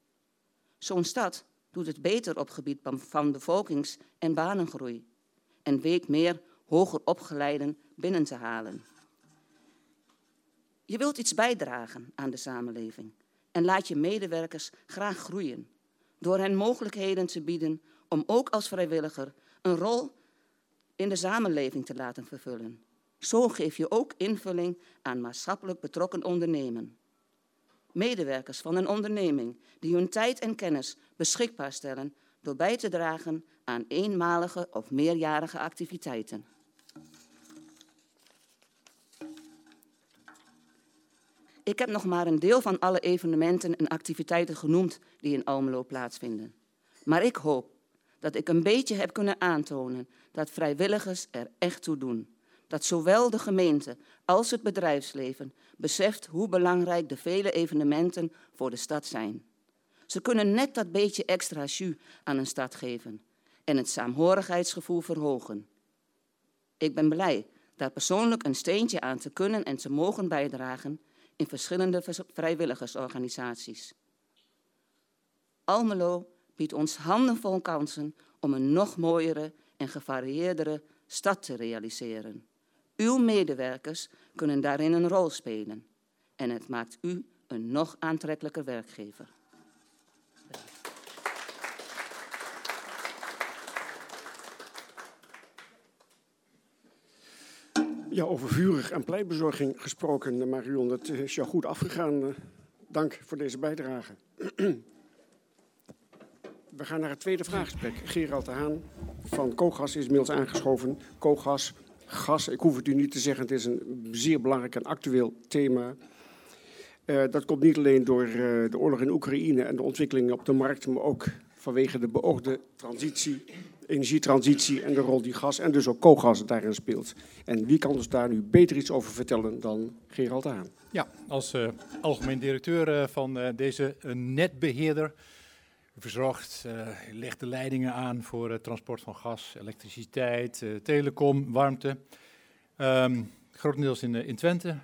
Zo'n stad doet het beter op gebied van bevolkings- en banengroei en weet meer hoger opgeleiden binnen te halen. Je wilt iets bijdragen aan de samenleving en laat je medewerkers graag groeien door hen mogelijkheden te bieden om ook als vrijwilliger een rol in de samenleving te laten vervullen. Zo geef je ook invulling aan maatschappelijk betrokken ondernemen. Medewerkers van een onderneming die hun tijd en kennis beschikbaar stellen door bij te dragen aan eenmalige of meerjarige activiteiten. Ik heb nog maar een deel van alle evenementen en activiteiten genoemd die in Almelo plaatsvinden. Maar ik hoop dat ik een beetje heb kunnen aantonen dat vrijwilligers er echt toe doen. Dat zowel de gemeente als het bedrijfsleven beseft hoe belangrijk de vele evenementen voor de stad zijn. Ze kunnen net dat beetje extra jus aan een stad geven en het saamhorigheidsgevoel verhogen. Ik ben blij daar persoonlijk een steentje aan te kunnen en te mogen bijdragen in verschillende vrijwilligersorganisaties. Almelo biedt ons handenvol kansen om een nog mooiere en gevarieerdere stad te realiseren. Uw medewerkers kunnen daarin een rol spelen en het maakt u een nog aantrekkelijker werkgever. Ja, over vurig en pleitbezorging gesproken, Marion. Het is jou goed afgegaan. Eh, dank voor deze bijdrage. We gaan naar het tweede vraaggesprek. Gerald de Haan van Kogas is inmiddels aangeschoven. Kogas, gas, ik hoef het u niet te zeggen, het is een zeer belangrijk en actueel thema. Uh, dat komt niet alleen door uh, de oorlog in Oekraïne en de ontwikkelingen op de markt, maar ook vanwege de beoogde transitie energietransitie en de rol die gas en dus ook koolgas daarin speelt. En wie kan ons daar nu beter iets over vertellen dan Gerald Aan? Ja, als uh, algemeen directeur van deze netbeheerder. U verzorgt, legt de leidingen aan voor het transport van gas, elektriciteit, telecom, warmte. Um, grotendeels in, in Twente.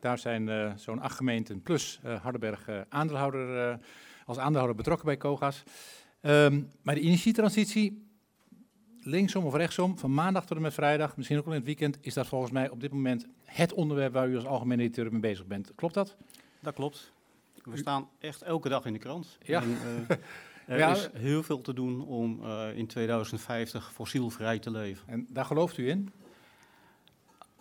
Daar zijn zo'n acht gemeenten plus Hardenberg aandeelhouder, als aandeelhouder betrokken bij Kogas. Um, maar de energietransitie linksom of rechtsom, van maandag tot en met vrijdag, misschien ook wel in het weekend, is dat volgens mij op dit moment het onderwerp waar u als algemene directeur mee bezig bent. Klopt dat? Dat klopt. We staan echt elke dag in de krant. Ja. En, uh, er ja. is heel veel te doen om uh, in 2050 fossielvrij te leven. En daar gelooft u in?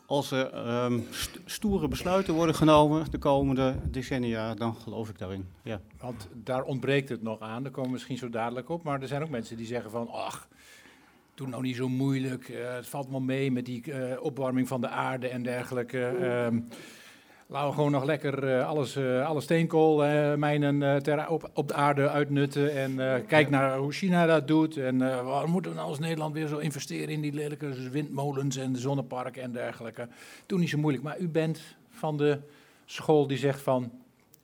Als er um, st stoere besluiten worden genomen de komende decennia, dan geloof ik daarin. Ja. Want daar ontbreekt het nog aan, daar komen we misschien zo dadelijk op. Maar er zijn ook mensen die zeggen van, ach, Doe nou niet zo moeilijk. Uh, het valt wel mee met die uh, opwarming van de aarde en dergelijke. Uh, laten we gewoon nog lekker uh, alles, alle steenkoolmijnen ter, op, op de aarde uitnutten. En kijk naar hoe China dat doet. En waarom moeten we nou als Nederland weer zo investeren in die lelijke windmolens en zonneparken en dergelijke. Doe niet zo moeilijk. Maar u bent van de school die zegt van,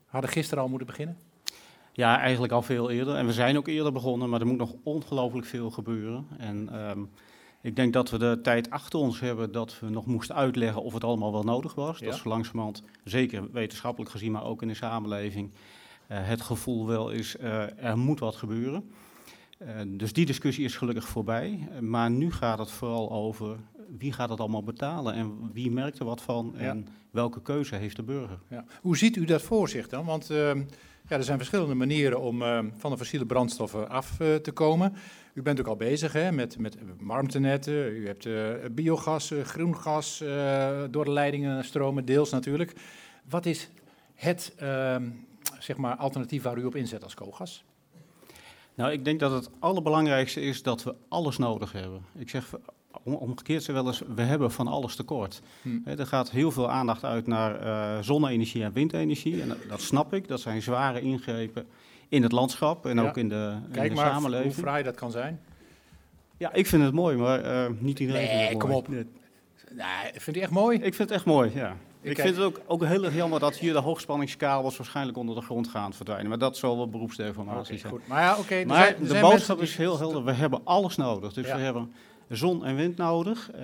hadden gisteren al moeten beginnen? Ja, eigenlijk al veel eerder. En we zijn ook eerder begonnen, maar er moet nog ongelooflijk veel gebeuren. En um, ik denk dat we de tijd achter ons hebben dat we nog moesten uitleggen of het allemaal wel nodig was. Ja. Dat is langzamerhand, zeker wetenschappelijk gezien, maar ook in de samenleving, uh, het gevoel wel is, uh, er moet wat gebeuren. dus die discussie is gelukkig voorbij. Maar nu gaat het vooral over wie gaat het allemaal betalen en wie merkt er wat van en welke keuze heeft de burger. Ja. Hoe ziet u dat voor zich dan? Want ehm, ja, er zijn verschillende manieren om ehm, van de fossiele brandstoffen af eh, te komen. U bent ook al bezig hè, met, met warmtenetten, u hebt uh, biogas, groen gas door de leidingen stromen, deels natuurlijk. Wat is het ehm, zeg maar, alternatief waar u op inzet als kogas? Nou, ik denk dat het allerbelangrijkste is dat we alles nodig hebben. Ik zeg omgekeerd ze wel eens, we hebben van alles tekort. Hm. er gaat heel veel aandacht uit naar uh, zonne-energie en windenergie. En dat, snap ik, dat zijn zware ingrepen in het landschap en ook in de, Kijk in de maar samenleving. hoe fraai dat kan zijn. Ja, ik vind het mooi, maar uh, niet iedereen nee, vindt het kom op. Nee, vind je echt mooi? Ik vind het echt mooi, ja. Ik, vind het ook, ook heel erg jammer dat hier de hoogspanningskabels waarschijnlijk onder de grond gaan verdwijnen. Maar dat zal wel beroepsdeformatie zijn. Goed. Maar ja, oké. maar de boodschap is heel helder. We hebben alles nodig. Dus we hebben zon en wind nodig. Uh,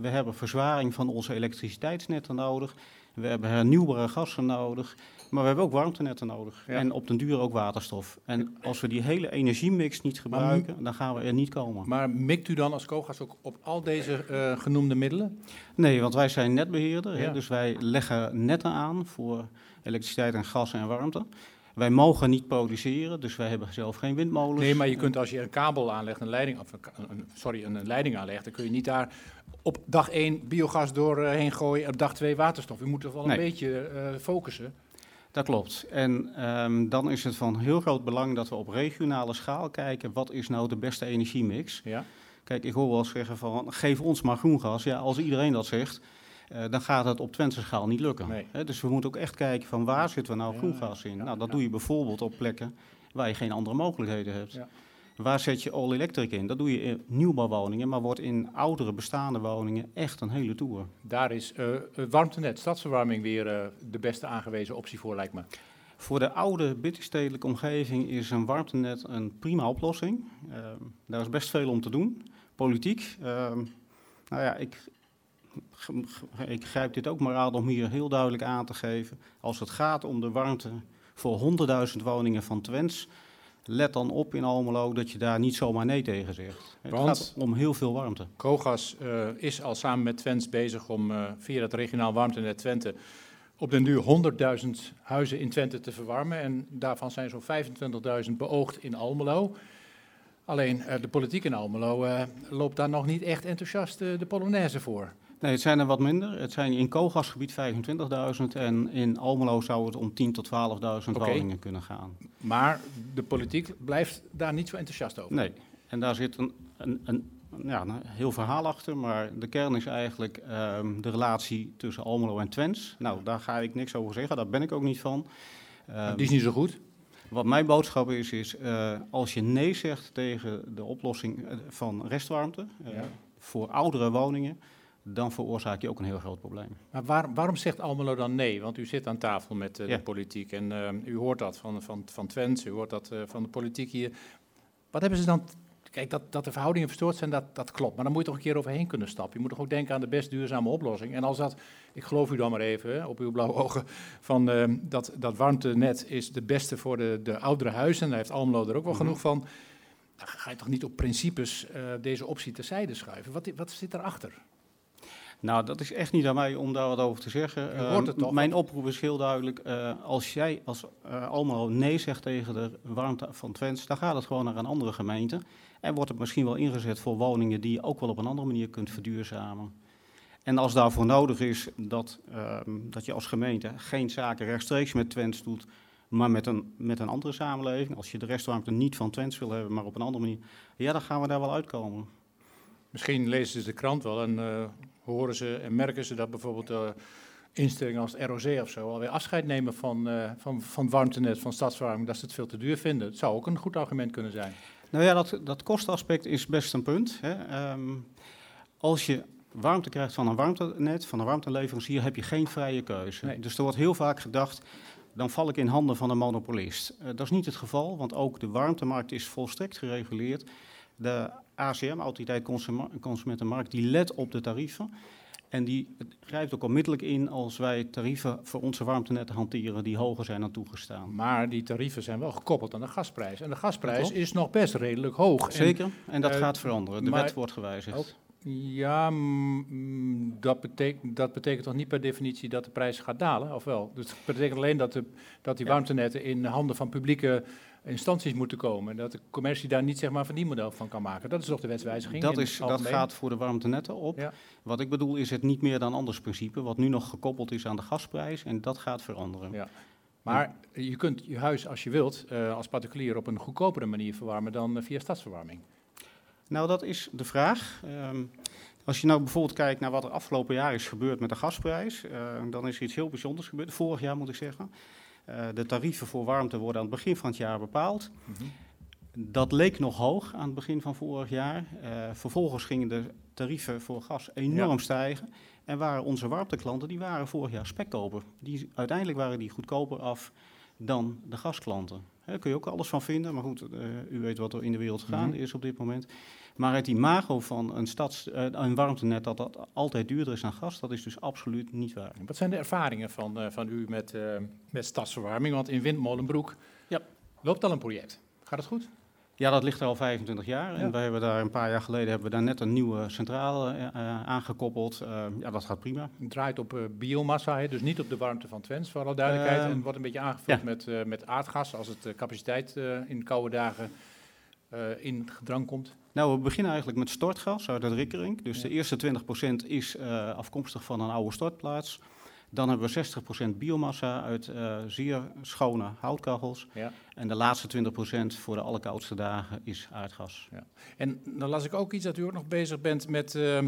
we hebben verzwaring van onze elektriciteitsnetten nodig. We hebben hernieuwbare gassen nodig. Maar we hebben ook warmtenetten nodig. Ja. En op den duur ook waterstof. En als we die hele energiemix niet gebruiken, dan gaan we er niet komen. Maar mikt u dan als COGAS ook op al deze uh, genoemde middelen? Nee, want wij zijn netbeheerder. Ja. Hè, dus wij leggen netten aan voor elektriciteit en gas en warmte. Wij mogen niet produceren, dus wij hebben zelf geen windmolens. Nee, maar je kunt als je een kabel aanlegt, een leiding, of een, sorry, een leiding aanlegt, dan kun je niet daar op dag 1 biogas doorheen gooien, op dag 2 waterstof. Je moet toch wel een nee. beetje uh, focussen. Dat klopt. En um, dan is het van heel groot belang dat we op regionale schaal kijken, wat is nou de beste energiemix? Ja. Kijk, ik hoor wel zeggen van, geef ons maar groen gas. Ja, als iedereen dat zegt, uh, dan gaat het op Twentse schaal niet lukken. Nee. He, dus we moeten ook echt kijken van waar zitten we nou ja, groen gas in? ja, nou, dat ja. doe je bijvoorbeeld op plekken waar je geen andere mogelijkheden hebt. Ja. Waar zet je all-electric in? Dat doe je in nieuwbouwwoningen, maar wordt in oudere bestaande woningen echt een hele tour. Daar is uh, warmtenet, stadsverwarming weer uh, de beste aangewezen optie voor, lijkt me. Voor de oude binnenstedelijke omgeving is een warmtenet een prima oplossing. Uh, daar is best veel om te doen. Politiek, nou ja, ik, ik grijp dit ook maar aan om hier heel duidelijk aan te geven. Als het gaat om de warmte voor 100.000 woningen van Twents, let dan op in Almelo dat je daar niet zomaar nee tegen zegt. Het Want gaat om heel veel warmte. Kogas uh, is al samen met Twents bezig om uh, via het regionaal warmtenet Twente op den duur 100.000 huizen in Twente te verwarmen. En daarvan zijn zo'n 25.000 beoogd in Almelo. Alleen uh, de politiek in Almelo loopt daar nog niet echt enthousiast de Polonaise voor. Nee, het zijn er wat minder. Het zijn in Kogasgebied 25.000 en in Almelo zou het om 10.000 tot 12.000 okay. woningen kunnen gaan. Maar de politiek blijft daar niet zo enthousiast over? Nee, en daar zit een, een, een, ja, een heel verhaal achter, maar de kern is eigenlijk um, de relatie tussen Almelo en Twents. Nou, daar ga ik niks over zeggen, daar ben ik ook niet van. Um, Die is niet zo goed? Wat mijn boodschap is, is uh, als je nee zegt tegen de oplossing van restwarmte uh, ja. voor oudere woningen, dan veroorzaak je ook een heel groot probleem. Maar waar, waarom zegt Almelo dan nee? Want u zit aan tafel met uh, ja. de politiek en uh, u hoort dat van, van, van Twents, u hoort dat uh, van de politiek hier. Wat hebben ze dan... Kijk, dat, dat de verhoudingen verstoord zijn, dat, dat klopt. Maar dan moet je toch een keer overheen kunnen stappen. Je moet toch ook denken aan de best duurzame oplossing. En als dat, ik geloof u dan maar even, op uw blauwe ogen, van dat, dat warmtenet is de beste voor de, de oudere huizen. Daar heeft Almelo er ook wel mm -hmm. genoeg van. Dan ga je toch niet op principes deze optie terzijde schuiven. Wat, wat zit erachter? Nou, dat is echt niet aan mij om daar wat over te zeggen. Uh, toch, mijn oproep is heel duidelijk. Uh, als jij als uh, Almelo nee zegt tegen de warmte van Twents, dan gaat het gewoon naar een andere gemeente. En wordt het misschien wel ingezet voor woningen die je ook wel op een andere manier kunt verduurzamen. En als daarvoor nodig is dat, ehm, dat je als gemeente geen zaken rechtstreeks met Twents doet, maar met een, met een andere samenleving. Als je de restwarmte niet van Twents wil hebben, maar op een andere manier. Ja, dan gaan we daar wel uitkomen. Misschien lezen ze de krant wel en uh, horen ze en merken ze dat bijvoorbeeld uh, instellingen als het ROC of zo alweer afscheid nemen van, uh, van, van warmtenet, van stadsverwarming, dat ze het veel te duur vinden. Het zou ook een goed argument kunnen zijn. Nou ja, dat, dat kostenaspect is best een punt. Hè. Um, als je warmte krijgt van een warmtenet, van een warmteleverancier, heb je geen vrije keuze. Nee. Dus er wordt heel vaak gedacht, dan val ik in handen van een monopolist. Uh, dat is niet het geval, want ook de warmtemarkt is volstrekt gereguleerd. De ACM, Autoriteit Consumentenmarkt, die let op de tarieven. En die grijpt ook onmiddellijk in als wij tarieven voor onze warmtenetten hanteren die hoger zijn dan toegestaan. Maar die tarieven zijn wel gekoppeld aan de gasprijs. En de gasprijs is nog best redelijk hoog. Zeker, en, en dat uh, gaat veranderen. De wet wordt gewijzigd. Ook, ja, dat, betekent, dat betekent toch niet per definitie dat de prijs gaat dalen, of wel? Dus het betekent alleen dat, de, dat die warmtenetten in handen van publieke instanties moeten komen. En dat de commercie daar niet zeg maar, van die model van kan maken. Dat is toch de wetswijziging? Dat, is, dat gaat voor de warmtenetten op. Wat ik bedoel is het niet meer dan anders principe, wat nu nog gekoppeld is aan de gasprijs. En dat gaat veranderen. Ja. Maar je kunt je huis, als je wilt, uh, als particulier op een goedkopere manier verwarmen dan uh, via stadsverwarming. Nou, dat is de vraag. Um, als je nou bijvoorbeeld kijkt naar wat er afgelopen jaar is gebeurd met de gasprijs, uh, dan is er iets heel bijzonders gebeurd. Vorig jaar moet ik zeggen. Uh, de tarieven voor warmte worden aan het begin van het jaar bepaald. Mm -hmm. Dat leek nog hoog aan het begin van vorig jaar. Uh, vervolgens gingen de tarieven voor gas enorm ja. stijgen. En waren onze warmteklanten, die waren vorig jaar spekkoper. Die, uiteindelijk waren die goedkoper af dan de gasklanten. Daar kun je ook alles van vinden, maar goed, uh, u weet wat er in de wereld gaande mm -hmm. is op dit moment. Maar het imago van een, stads, uh, een warmtenet dat dat altijd duurder is dan gas, dat is dus absoluut niet waar. Wat zijn de ervaringen van, uh, van u met, uh, met stadsverwarming? Want in Windmolenbroek ja. loopt al een project. Gaat het goed? Ja, dat ligt er al 25 jaar. Ja. En wij hebben daar een paar jaar geleden hebben we daar net een nieuwe centrale aangekoppeld. ja, dat gaat prima. Het draait op biomassa, hè? dus niet op de warmte van Twents, voor alle duidelijkheid. en wordt een beetje aangevuld ja. met, met aardgas als het capaciteit in koude dagen in gedrang komt. Nou, we beginnen eigenlijk met stortgas uit het Rikkering. Dus de eerste 20% is uh, afkomstig van een oude stortplaats. Dan hebben we 60% biomassa uit uh, zeer schone houtkachels. Ja. En de laatste 20% voor de allerkoudste dagen is aardgas. Ja. En dan las ik ook iets dat u ook nog bezig bent met uh,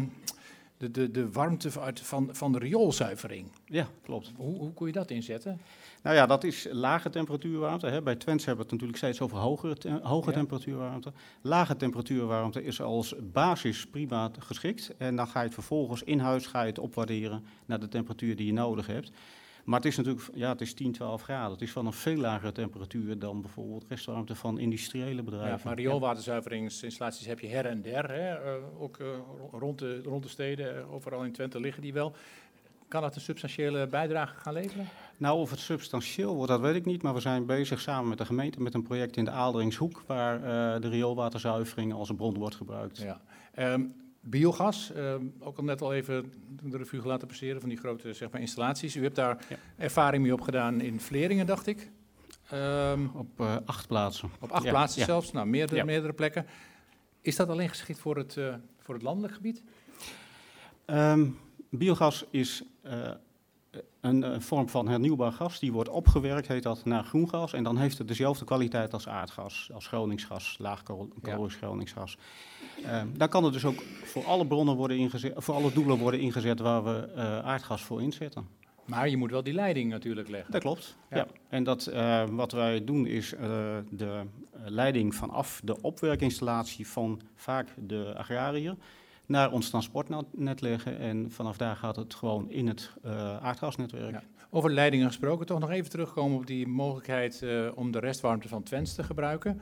de, de, de warmte uit, van, van de rioolzuivering. Ja, klopt. Hoe, hoe kun je dat inzetten? Nou ja, dat is lage temperatuurwarmte. Hè. Bij Twents hebben we het natuurlijk steeds over hogere, te hoge ja. temperatuurwarmte. Lage temperatuurwarmte is als basis prima geschikt. En dan ga je het vervolgens in huis ga je het opwaarderen naar de temperatuur die je nodig hebt. Maar het is natuurlijk ja, het is 10, 12 graden. Het is van een veel lagere temperatuur dan bijvoorbeeld restwarmte van industriële bedrijven. Ja, maar rioolwaterzuiveringsinstallaties heb je her en der. Hè? Uh, ook uh, rond, de, rond de steden, overal in Twente liggen die wel. Kan dat een substantiële bijdrage gaan leveren? Nou, of het substantieel wordt, dat weet ik niet. Maar we zijn bezig samen met de gemeente met een project in de Aalderingshoek... waar uh, de rioolwaterzuivering als een bron wordt gebruikt. Ja. Um, biogas, uh, ook al net al even de revue laten passeren van die grote zeg maar, installaties. U hebt daar ja. ervaring mee opgedaan in Vleringen, dacht ik. Um, op uh, acht plaatsen. Op acht ja. plaatsen ja. zelfs, nou, meerdere, meerdere plekken. Is dat alleen geschikt voor het, uh, voor het landelijk gebied? Um, biogas is een, een, vorm van hernieuwbaar gas. Die wordt opgewerkt, heet dat, naar groengas. En dan heeft het dezelfde kwaliteit als aardgas, als Groningsgas, ja. Groningsgas. Uh, daar kan het dus ook voor alle bronnen worden ingezet, voor alle doelen worden ingezet waar we uh, aardgas voor inzetten. Maar je moet wel die leiding natuurlijk leggen. Dat klopt. Ja. ja. En dat, uh, wat wij doen is de leiding vanaf de opwerkinstallatie van vaak de agrariër naar ons transportnet leggen. En vanaf daar gaat het gewoon in het uh, aardgasnetwerk. Ja. Over leidingen gesproken, toch nog even terugkomen op die mogelijkheid uh, om de restwarmte van Twents te gebruiken.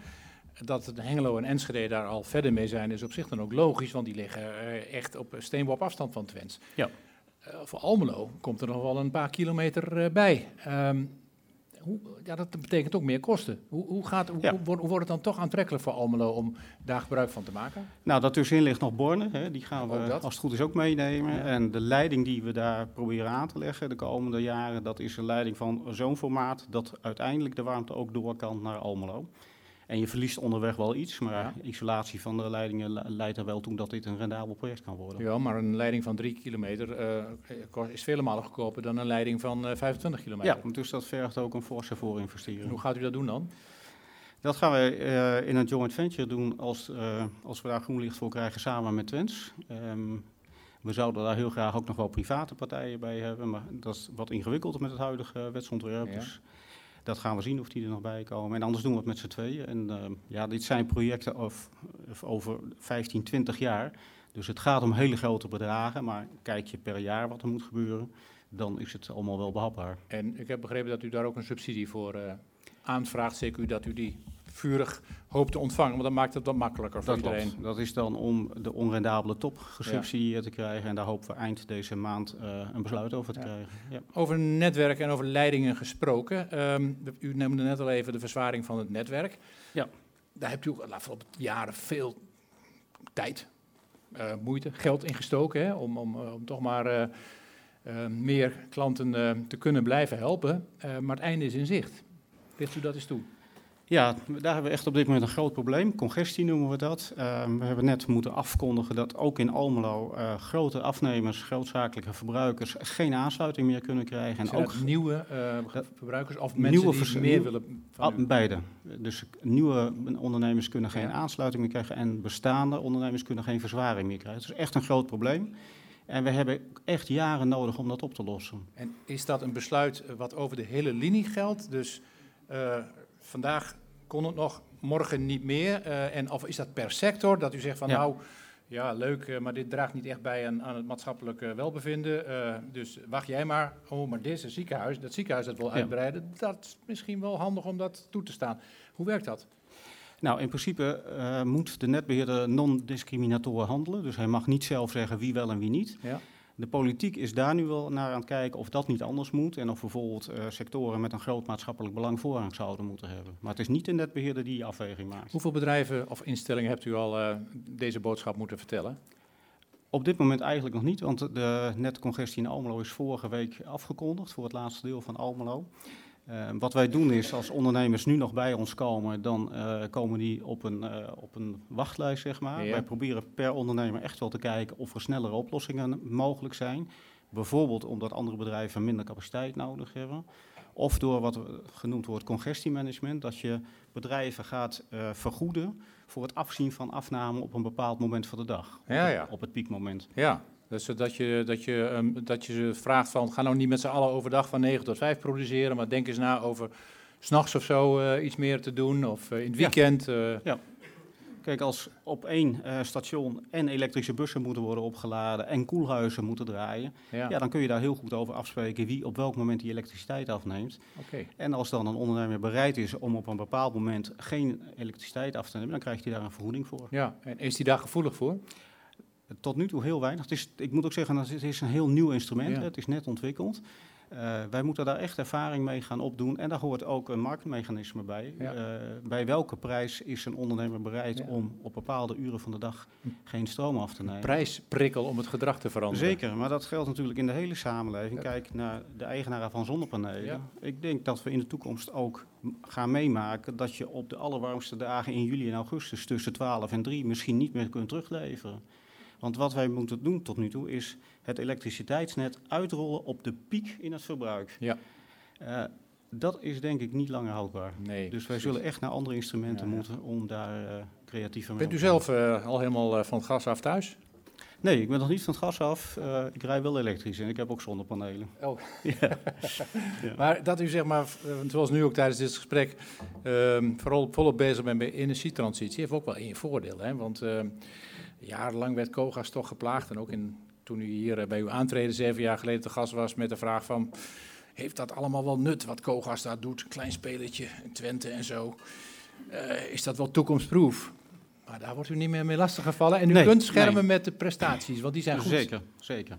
Dat Hengelo en Enschede daar al verder mee zijn, is op zich dan ook logisch, want die liggen uh, echt op steenworp afstand van Twents. Ja. voor Almelo komt er nog wel een paar kilometer bij. Um, hoe, ja, dat betekent ook meer kosten. Hoe, hoe, gaat, hoe, ja. hoe, wordt het dan toch aantrekkelijk voor Almelo om daar gebruik van te maken? Nou, daartussenin ligt nog Borne. Hè. Die gaan we als het goed is ook meenemen. Ja. En de leiding die we daar proberen aan te leggen de komende jaren... dat is een leiding van zo'n formaat... dat uiteindelijk de warmte ook door kan naar Almelo. En je verliest onderweg wel iets, maar ja. isolatie van de leidingen leidt er wel toe dat dit een rendabel project kan worden. Ja, maar een leiding van drie kilometer uh, is vele malen goedkoper dan een leiding van uh, 25 kilometer. Ja, dus dat vergt ook een forse voorinvestering. Hoe gaat u dat doen dan? Dat gaan we uh, in een joint venture doen als, als we daar groen licht voor krijgen samen met Twents. Um, we zouden daar heel graag ook nog wel private partijen bij hebben, maar dat is wat ingewikkelder met het huidige wetsontwerp. Ja. Dus dat gaan we zien of die er nog bij komen. En anders doen we het met z'n tweeën. En uh, ja, dit zijn projecten of, of over 15, 20 jaar. Dus het gaat om hele grote bedragen. Maar kijk je per jaar wat er moet gebeuren, dan is het allemaal wel behapbaar. En ik heb begrepen dat u daar ook een subsidie voor uh, aanvraagt. Zeker u dat u die vurig hoopt te ontvangen. Want dat maakt het wat makkelijker voor dat iedereen. Klopt. Dat is dan om de onrendabele top gesubsidieerd te krijgen. En daar hopen we eind deze maand uh, een besluit over te ja. krijgen. Ja. Over netwerk en over leidingen gesproken. Um, u noemde net al even de verzwaring van het netwerk. Ja. Daar hebt u ook de afgelopen jaren veel tijd, uh, moeite, geld in gestoken. Hè, om, om, om toch maar uh, meer klanten te kunnen blijven helpen. maar het einde is in zicht. Ligt u dat eens toe? Ja, daar hebben we echt op dit moment een groot probleem. Congestie noemen we dat. Uh, we hebben net moeten afkondigen dat ook in Almelo uh, grote afnemers, grootzakelijke verbruikers geen aansluiting meer kunnen krijgen. En ook nieuwe uh, verbruikers of mensen die meer willen van u? Beide. Dus nieuwe ondernemers kunnen geen ja. aansluiting meer krijgen en bestaande ondernemers kunnen geen verzwaring meer krijgen. Dat is echt een groot probleem. En we hebben echt jaren nodig om dat op te lossen. En is dat een besluit wat over de hele linie geldt? Dus uh, vandaag kon het nog, morgen niet meer. Uh, en of is dat per sector, dat u zegt van ja. nou, ja leuk, uh, maar dit draagt niet echt bij aan, aan het maatschappelijk welbevinden. dus wacht jij maar. Oh, maar deze ziekenhuis, dat ziekenhuis dat wil uitbreiden, dat is misschien wel handig om dat toe te staan. Hoe werkt dat? Nou, in principe moet de netbeheerder non-discriminator handelen. Dus hij mag niet zelf zeggen wie wel en wie niet. Ja. De politiek is daar nu wel naar aan het kijken of dat niet anders moet. En of bijvoorbeeld uh, sectoren met een groot maatschappelijk belang voorrang zouden moeten hebben. Maar het is niet de netbeheerder die die afweging maakt. Hoeveel bedrijven of instellingen hebt u al uh, deze boodschap moeten vertellen? Op dit moment eigenlijk nog niet, want de netcongestie in Almelo is vorige week afgekondigd voor het laatste deel van Almelo. Uh, wat wij doen is, als ondernemers nu nog bij ons komen, dan uh, komen die op een, uh, op een wachtlijst, zeg maar. Ja. Wij proberen per ondernemer echt wel te kijken of er snellere oplossingen mogelijk zijn. Bijvoorbeeld omdat andere bedrijven minder capaciteit nodig hebben. Of door wat genoemd wordt congestiemanagement, dat je bedrijven gaat vergoeden voor het afzien van afname op een bepaald moment van de dag. Ja, ja. Op het piekmoment. Ja, dus dat je, dat, je, um, dat je ze vraagt van, ga nou niet met z'n allen overdag van 9 tot 5 produceren, maar denk eens na over s'nachts of zo uh, iets meer te doen, of uh, in het weekend. Ja. Uh. ja. Kijk, als op één station en elektrische bussen moeten worden opgeladen en koelhuizen moeten draaien, ja. ja. dan kun je daar heel goed over afspreken wie op welk moment die elektriciteit afneemt. Okay. En als dan een ondernemer bereid is om op een bepaald moment geen elektriciteit af te nemen, dan krijgt hij daar een vergoeding voor. Ja, en is hij daar gevoelig voor? Tot nu toe heel weinig. Het is, ik moet ook zeggen, het is een heel nieuw instrument. Ja. Het is net ontwikkeld. Uh, wij moeten daar echt ervaring mee gaan opdoen. En daar hoort ook een marktmechanisme bij. Ja. Uh, bij welke prijs is een ondernemer bereid Ja. om op bepaalde uren van de dag geen stroom af te nemen? Prijsprikkel om het gedrag te veranderen. Zeker, maar dat geldt natuurlijk in de hele samenleving. Kijk naar de eigenaren van zonnepanelen. Ik denk dat we in de toekomst ook gaan meemaken dat je op de allerwarmste dagen in juli en augustus tussen 12 en 3 misschien niet meer kunt terugleveren. Want wat wij moeten doen tot nu toe is het elektriciteitsnet uitrollen op de piek in het verbruik. Ja. Uh, dat is denk ik niet langer houdbaar. Nee, dus wij zullen echt naar andere instrumenten Ja, ja. moeten om daar uh, creatiever mee Bent u zelf uh, al helemaal van het gas af thuis? Nee, ik ben nog niet van het gas af. Uh, ik rij wel elektrisch en ik heb ook zonnepanelen. Oh. ja. ja. Maar dat u zeg maar, zoals nu ook tijdens dit gesprek, uh, vooral volop bezig bent met energietransitie, heeft ook wel één voordeel. Hè? Want uh, jarenlang werd Kogas toch geplaagd. En ook in, toen u hier bij uw aantreden zeven jaar geleden te gast was met de vraag van... heeft dat allemaal wel nut wat Kogas daar doet? Klein spelletje in Twente en zo. Uh, is dat wel toekomstproef? Maar daar wordt u niet meer mee lastiggevallen. En u nee, kunt schermen nee. met de prestaties, want die zijn goed. Zeker, zeker.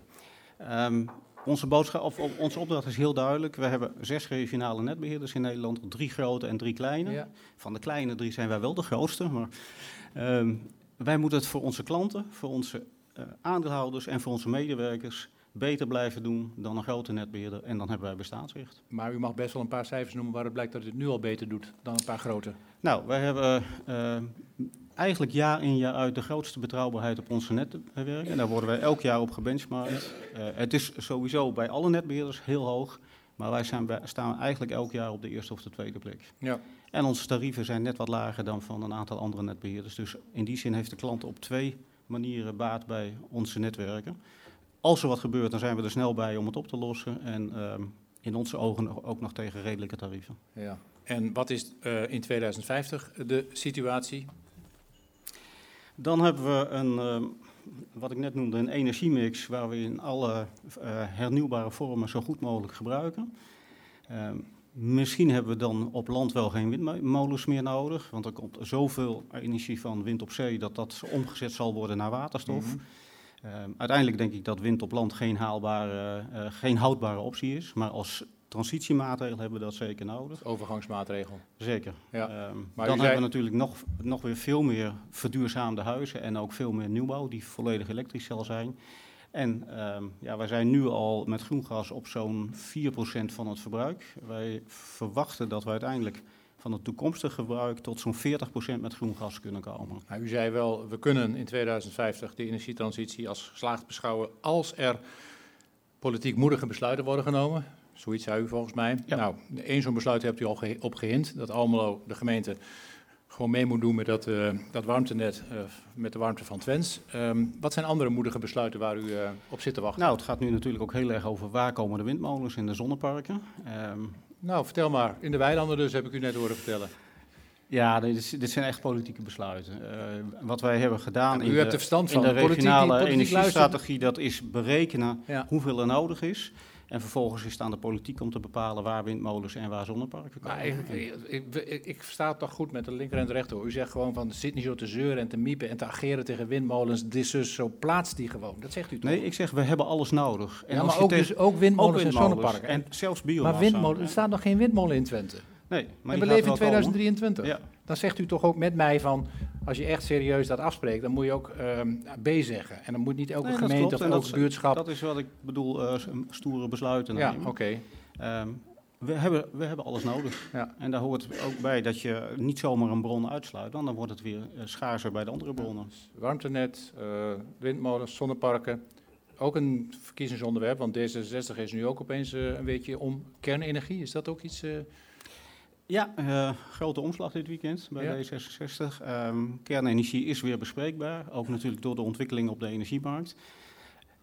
Um, onze, boodschap, of, of, onze opdracht is heel duidelijk. We hebben zes regionale netbeheerders in Nederland, drie grote en drie kleine. Ja. Van de kleine drie zijn wij wel de grootste, maar um, wij moeten het voor onze klanten, voor onze uh, aandeelhouders en voor onze medewerkers beter blijven doen dan een grote netbeheerder. En dan hebben wij bestaansrecht. Maar u mag best wel een paar cijfers noemen waaruit blijkt dat u het nu al beter doet dan een paar grote. Nou, wij hebben uh, eigenlijk jaar in jaar uit de grootste betrouwbaarheid op onze netwerk. En daar worden wij elk jaar op gebenchmarkt. Uh, het is sowieso bij alle netbeheerders heel hoog. Maar wij zijn bij, staan eigenlijk elk jaar op de eerste of de tweede plek. Ja. En onze tarieven zijn net wat lager dan van een aantal andere netbeheerders. Dus in die zin heeft de klant op twee manieren baat bij onze netwerken. Als er wat gebeurt, dan zijn we er snel bij om het op te lossen. En uh, in onze ogen ook nog tegen redelijke tarieven. Ja. En wat is uh, in 2050 de situatie? Dan hebben we een, uh, wat ik net noemde, een energiemix waar we in alle uh, hernieuwbare vormen zo goed mogelijk gebruiken. Uh, Misschien hebben we dan op land wel geen windmolens meer nodig, want er komt zoveel energie van wind op zee dat dat omgezet zal worden naar waterstof. Mhm. Ehm, uiteindelijk denk ik dat wind op land geen, haalbare, uh, geen houdbare optie is, maar als transitiemaatregel hebben we dat zeker nodig. Overgangsmaatregel. Zeker. Ja. Ehm, maar dan hebben we natuurlijk nog, nog weer veel meer verduurzaamde huizen en ook veel meer nieuwbouw die volledig elektrisch zal zijn. En ehm, ja, wij zijn nu al met groengas op zo'n 4% van het verbruik. Wij verwachten dat we uiteindelijk van het toekomstige gebruik tot zo'n 40% met groengas kunnen komen. Nou, u zei wel, we kunnen in 2050 de energietransitie als geslaagd beschouwen als er politiek moedige besluiten worden genomen. Zoiets zei u volgens mij. Nou, één zo'n besluit hebt u al ge op gehind, dat Almelo, de gemeente, gewoon mee moet doen met dat, uh, dat warmtenet, uh, met de warmte van Twens. Um, wat zijn andere moedige besluiten waar u uh, op zit te wachten? Nou, het gaat nu natuurlijk ook heel erg over waar komen de windmolens in de zonneparken. Um, nou, vertel maar. In de weilanden dus, heb ik u net horen vertellen. Ja, dit, is, dit zijn echt politieke besluiten. wat wij hebben gedaan in, hebt de, verstand van. in de regionale energiestrategie, dat is berekenen ja. hoeveel er nodig is. En vervolgens is het aan de politiek om te bepalen waar windmolens en waar zonneparken komen. Maar ik, ik, ik, ik, versta het toch goed met de linker en de rechter. U zegt gewoon van, zit niet zo te zeuren en te miepen en te ageren tegen windmolens. Dit dus zo plaatst die gewoon. Dat zegt u toch? Nee, ik zeg, we hebben alles nodig. En ja, maar ook, dus, ook windmolens, en zonneparken. En zelfs biomassa. Maar windmolens, er staat nog geen windmolen in Twente. Nee, maar en we leven in 2023. Ja. Dan zegt u toch ook met mij van, als je echt serieus dat afspreekt, dan moet je ook uh, B zeggen. En dan moet niet elke gemeente of elke buurtschap... Dat is wat ik bedoel, uh, stoere besluiten Ja, oké. Ehm, we hebben, we hebben alles nodig. Ja. En daar hoort ook bij dat je niet zomaar een bron uitsluit, want dan wordt het weer uh, schaarser bij de andere bronnen. Warmtenet, uh, windmolens, zonneparken. Ook een verkiezingsonderwerp, want D66 is nu ook opeens een beetje om kernenergie. Is dat ook iets... Ja, uh, grote omslag dit weekend bij D66. Um, kernenergie is weer bespreekbaar, ook natuurlijk door de ontwikkeling op de energiemarkt.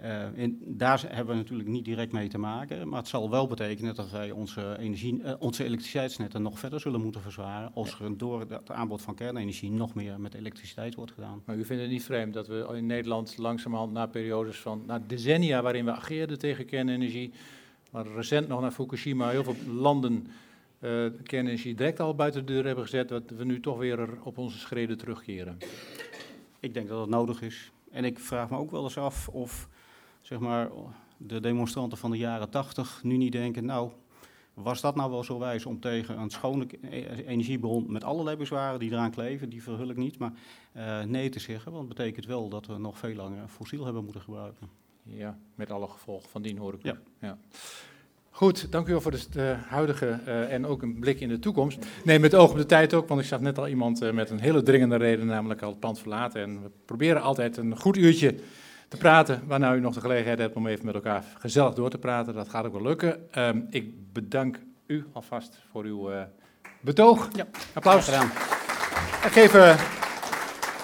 Uh, daar hebben we natuurlijk niet direct mee te maken, maar het zal wel betekenen dat wij onze, energie, uh, onze elektriciteitsnetten nog verder zullen moeten verzwaren als er door het aanbod van kernenergie nog meer met elektriciteit wordt gedaan. Maar u vindt het niet vreemd dat we in Nederland langzamerhand na periodes van, na decennia waarin we ageerden tegen kernenergie, maar recent nog naar Fukushima, heel veel landen uh, kernenergie direct al buiten de deur hebben gezet, dat we nu toch weer op onze schreden terugkeren? Ik denk dat het nodig is. En ik vraag me ook wel eens af of zeg maar, de demonstranten van de jaren tachtig nu niet denken, nou, was dat nou wel zo wijs om tegen een schone energiebron met allerlei bezwaren die eraan kleven, die verhul ik niet, maar uh, nee te zeggen, want dat betekent wel dat we nog veel langer fossiel hebben moeten gebruiken. Ja, met alle gevolgen van dien hoor ik. Ja. ja. Goed, dank u wel voor de, huidige uh, en ook een blik in de toekomst. Nee, met oog op de tijd ook, want ik zag net al iemand uh, met een hele dringende reden, namelijk al het pand verlaten. En we proberen altijd een goed uurtje te praten, waarna u nog de gelegenheid hebt om even met elkaar gezellig door te praten. Dat gaat ook wel lukken. Uh, ik bedank u alvast voor uw betoog. Ja, applaus. Gedaan. Ik geef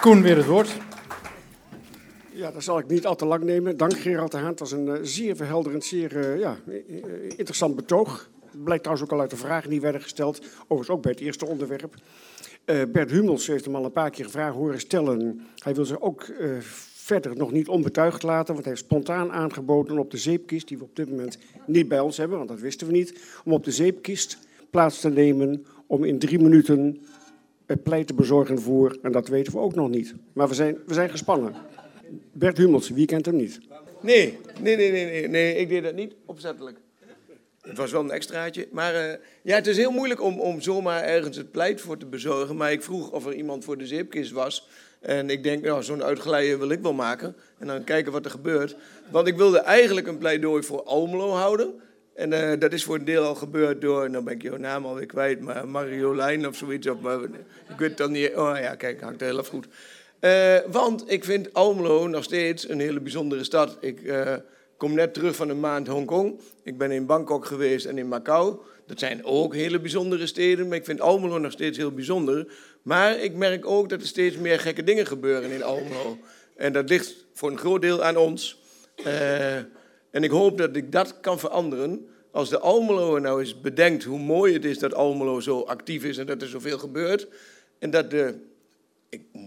Koen weer het woord. Ja, dat zal ik niet al te lang nemen. Dank Gerald de Haan. Het was een uh, zeer verhelderend, zeer uh, ja, interessant betoog. Het blijkt trouwens ook al uit de vragen die werden gesteld. Overigens ook bij het eerste onderwerp. Bert Hummels heeft hem al een paar keer vragen horen stellen. Hij wil zich ook verder nog niet onbetuigd laten, want hij heeft spontaan aangeboden op de zeepkist, die we op dit moment niet bij ons hebben, want dat wisten we niet, om op de zeepkist plaats te nemen om in drie minuten het pleit te bezorgen voor, en dat weten we ook nog niet. Maar we zijn, we zijn gespannen. Bert Hummels, wie kent hem niet? Nee, nee, nee, nee, nee, nee, ik deed dat niet opzettelijk. Het was wel een extraatje. Maar uh, ja, het is heel moeilijk om, om zomaar ergens het pleit voor te bezorgen. Maar ik vroeg of er iemand voor de zeepkist was. En ik denk, nou, zo'n uitgeleide wil ik wel maken. En dan kijken wat er gebeurt. Want ik wilde eigenlijk een pleidooi voor Almelo houden. En uh, dat is voor een deel al gebeurd door, nou ben ik jouw naam alweer kwijt, maar Mariolijn of zoiets. Of, maar, ik weet dan niet. Oh ja, kijk, hangt heel erg goed. Uh, want ik vind Almelo nog steeds een hele bijzondere stad. Ik uh, kom net terug van een maand Hongkong. Ik ben in Bangkok geweest en in Macau. Dat zijn ook hele bijzondere steden, maar ik vind Almelo nog steeds heel bijzonder. Maar ik merk ook dat er steeds meer gekke dingen gebeuren in Almelo. En dat ligt voor een groot deel aan ons. Uh, en ik hoop dat ik dat kan veranderen. Als de Almelo nou eens bedenkt hoe mooi het is dat Almelo zo actief is en dat er zoveel gebeurt. En dat de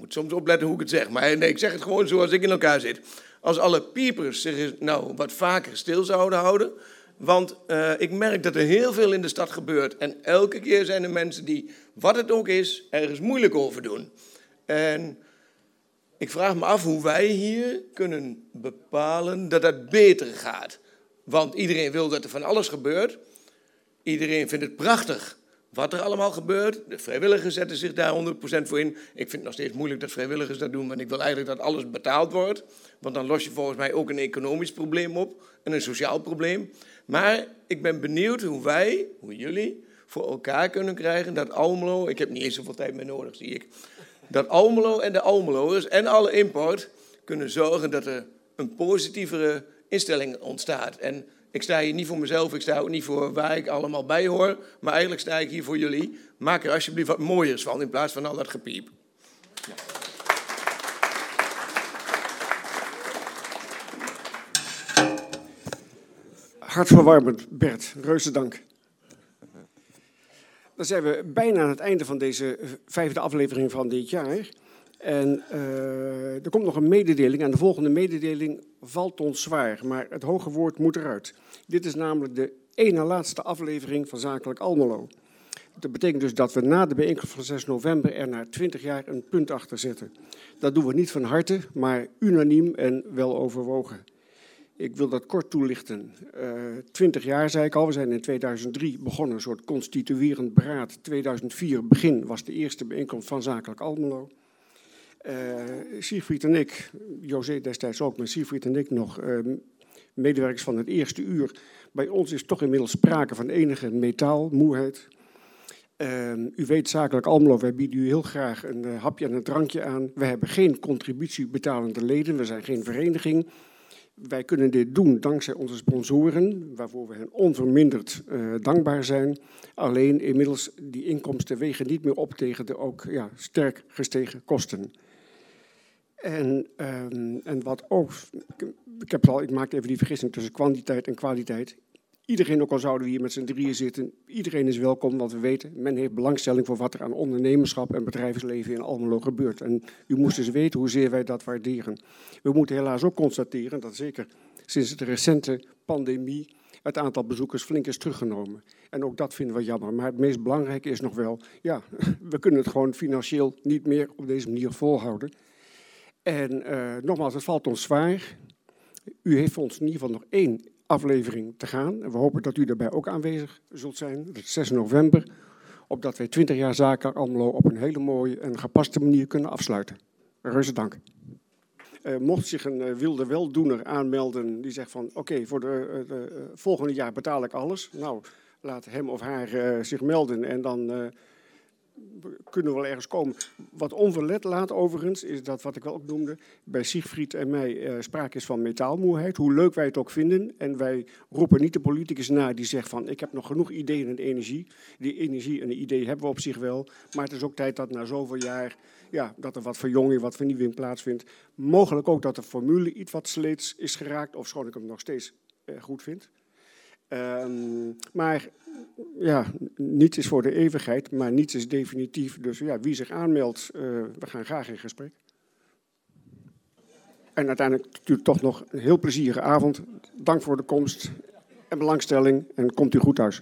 moet soms opletten hoe ik het zeg, maar nee, ik zeg het gewoon zoals ik in elkaar zit. Als alle piepers zich nou wat vaker stil zouden houden Want uh, ik merk dat er heel veel in de stad gebeurt. En elke keer zijn er mensen die, wat het ook is, ergens moeilijk over doen. En ik vraag me af hoe wij hier kunnen bepalen dat het beter gaat. Want iedereen wil dat er van alles gebeurt. Iedereen vindt het prachtig wat er allemaal gebeurt. De vrijwilligers zetten zich daar 100% voor in. Ik vind het nog steeds moeilijk dat vrijwilligers dat doen, want ik wil eigenlijk dat alles betaald wordt. Want dan los je volgens mij ook een economisch probleem op en een sociaal probleem. Maar ik ben benieuwd hoe wij, hoe jullie, voor elkaar kunnen krijgen dat Almelo, ik heb niet eens zoveel tijd meer nodig, zie ik, dat Almelo en de Almeloers en alle import kunnen zorgen dat er een positievere instelling ontstaat. En ik sta hier niet voor mezelf, ik sta ook niet voor waar ik allemaal bij hoor, maar eigenlijk sta ik hier voor jullie. Maak er alsjeblieft wat mooiers van in plaats van al dat gepiep. Ja. Hartverwarmend, Bert. Reuze dank. Dan zijn we bijna aan het einde van deze vijfde aflevering van dit jaar. En uh, er komt nog een mededeling. En de volgende mededeling valt ons zwaar, maar het hoge woord moet eruit. Dit is namelijk de ene laatste aflevering van Zakelijk Almelo. Dat betekent dus dat we na de bijeenkomst van 6 november er na 20 jaar een punt achter zetten. Dat doen we niet van harte, maar unaniem en wel overwogen. Ik wil dat kort toelichten. Uh, eh, 20 jaar zei ik al, we zijn in 2003 begonnen, een soort constituerend beraad. 2004 begin was de eerste bijeenkomst van Zakelijk Almelo. Uh, Siegfried en ik, José destijds ook, maar Siegfried en ik nog uh, medewerkers van het eerste uur. Bij ons is toch inmiddels sprake van enige metaalmoeheid. Uh, u weet zakelijk Almelo, wij bieden u heel graag een uh, hapje en een drankje aan. We hebben geen contributiebetalende leden, we zijn geen vereniging. Wij kunnen dit doen dankzij onze sponsoren, waarvoor we hen onverminderd uh, dankbaar zijn. Alleen inmiddels die inkomsten wegen niet meer op tegen de ook ja, sterk gestegen kosten. En, um, en wat ook, ik, heb al, ik maak even die vergissing tussen kwantiteit en kwaliteit. Iedereen, ook al zouden we hier met z'n drieën zitten, iedereen is welkom, want we weten, men heeft belangstelling voor wat er aan ondernemerschap en bedrijfsleven in Almelo gebeurt. En u moest dus weten hoezeer wij dat waarderen. We moeten helaas ook constateren dat zeker sinds de recente pandemie het aantal bezoekers flink is teruggenomen. En ook dat vinden we jammer. Maar het meest belangrijke is nog wel, ja, we kunnen het gewoon financieel niet meer op deze manier volhouden. En uh, nogmaals, het valt ons zwaar. U heeft voor ons in ieder geval nog één aflevering te gaan. En we hopen dat u daarbij ook aanwezig zult zijn. Dat is 6 november. Opdat wij 20 jaar zaken AMLO op een hele mooie en gepaste manier kunnen afsluiten. Reuze dank. Uh, mocht zich een uh, wilde weldoener aanmelden die zegt van oké, voor de, de volgende jaar betaal ik alles. Nou, laat hem of haar zich melden en dan kunnen we wel ergens komen. Wat onverlet laat overigens, is dat wat ik wel ook noemde, bij Siegfried en mij uh, sprake is van metaalmoeheid. Hoe leuk wij het ook vinden. En wij roepen niet de politicus na die zegt van ik heb nog genoeg ideeën en energie. Die energie en idee hebben we op zich wel. Maar het is ook tijd dat na zoveel jaar, ja, dat er wat verjonging, wat vernieuwing plaatsvindt. Mogelijk ook dat de formule iets wat sleets is geraakt, of schoon ik hem nog steeds uh, goed vind. Um, maar ja, niets is voor de eeuwigheid, maar niets is definitief. Dus ja, wie zich aanmeldt, uh, we gaan graag in gesprek. En uiteindelijk natuurlijk toch nog een heel plezierige avond. Dank voor de komst en belangstelling en komt u goed thuis.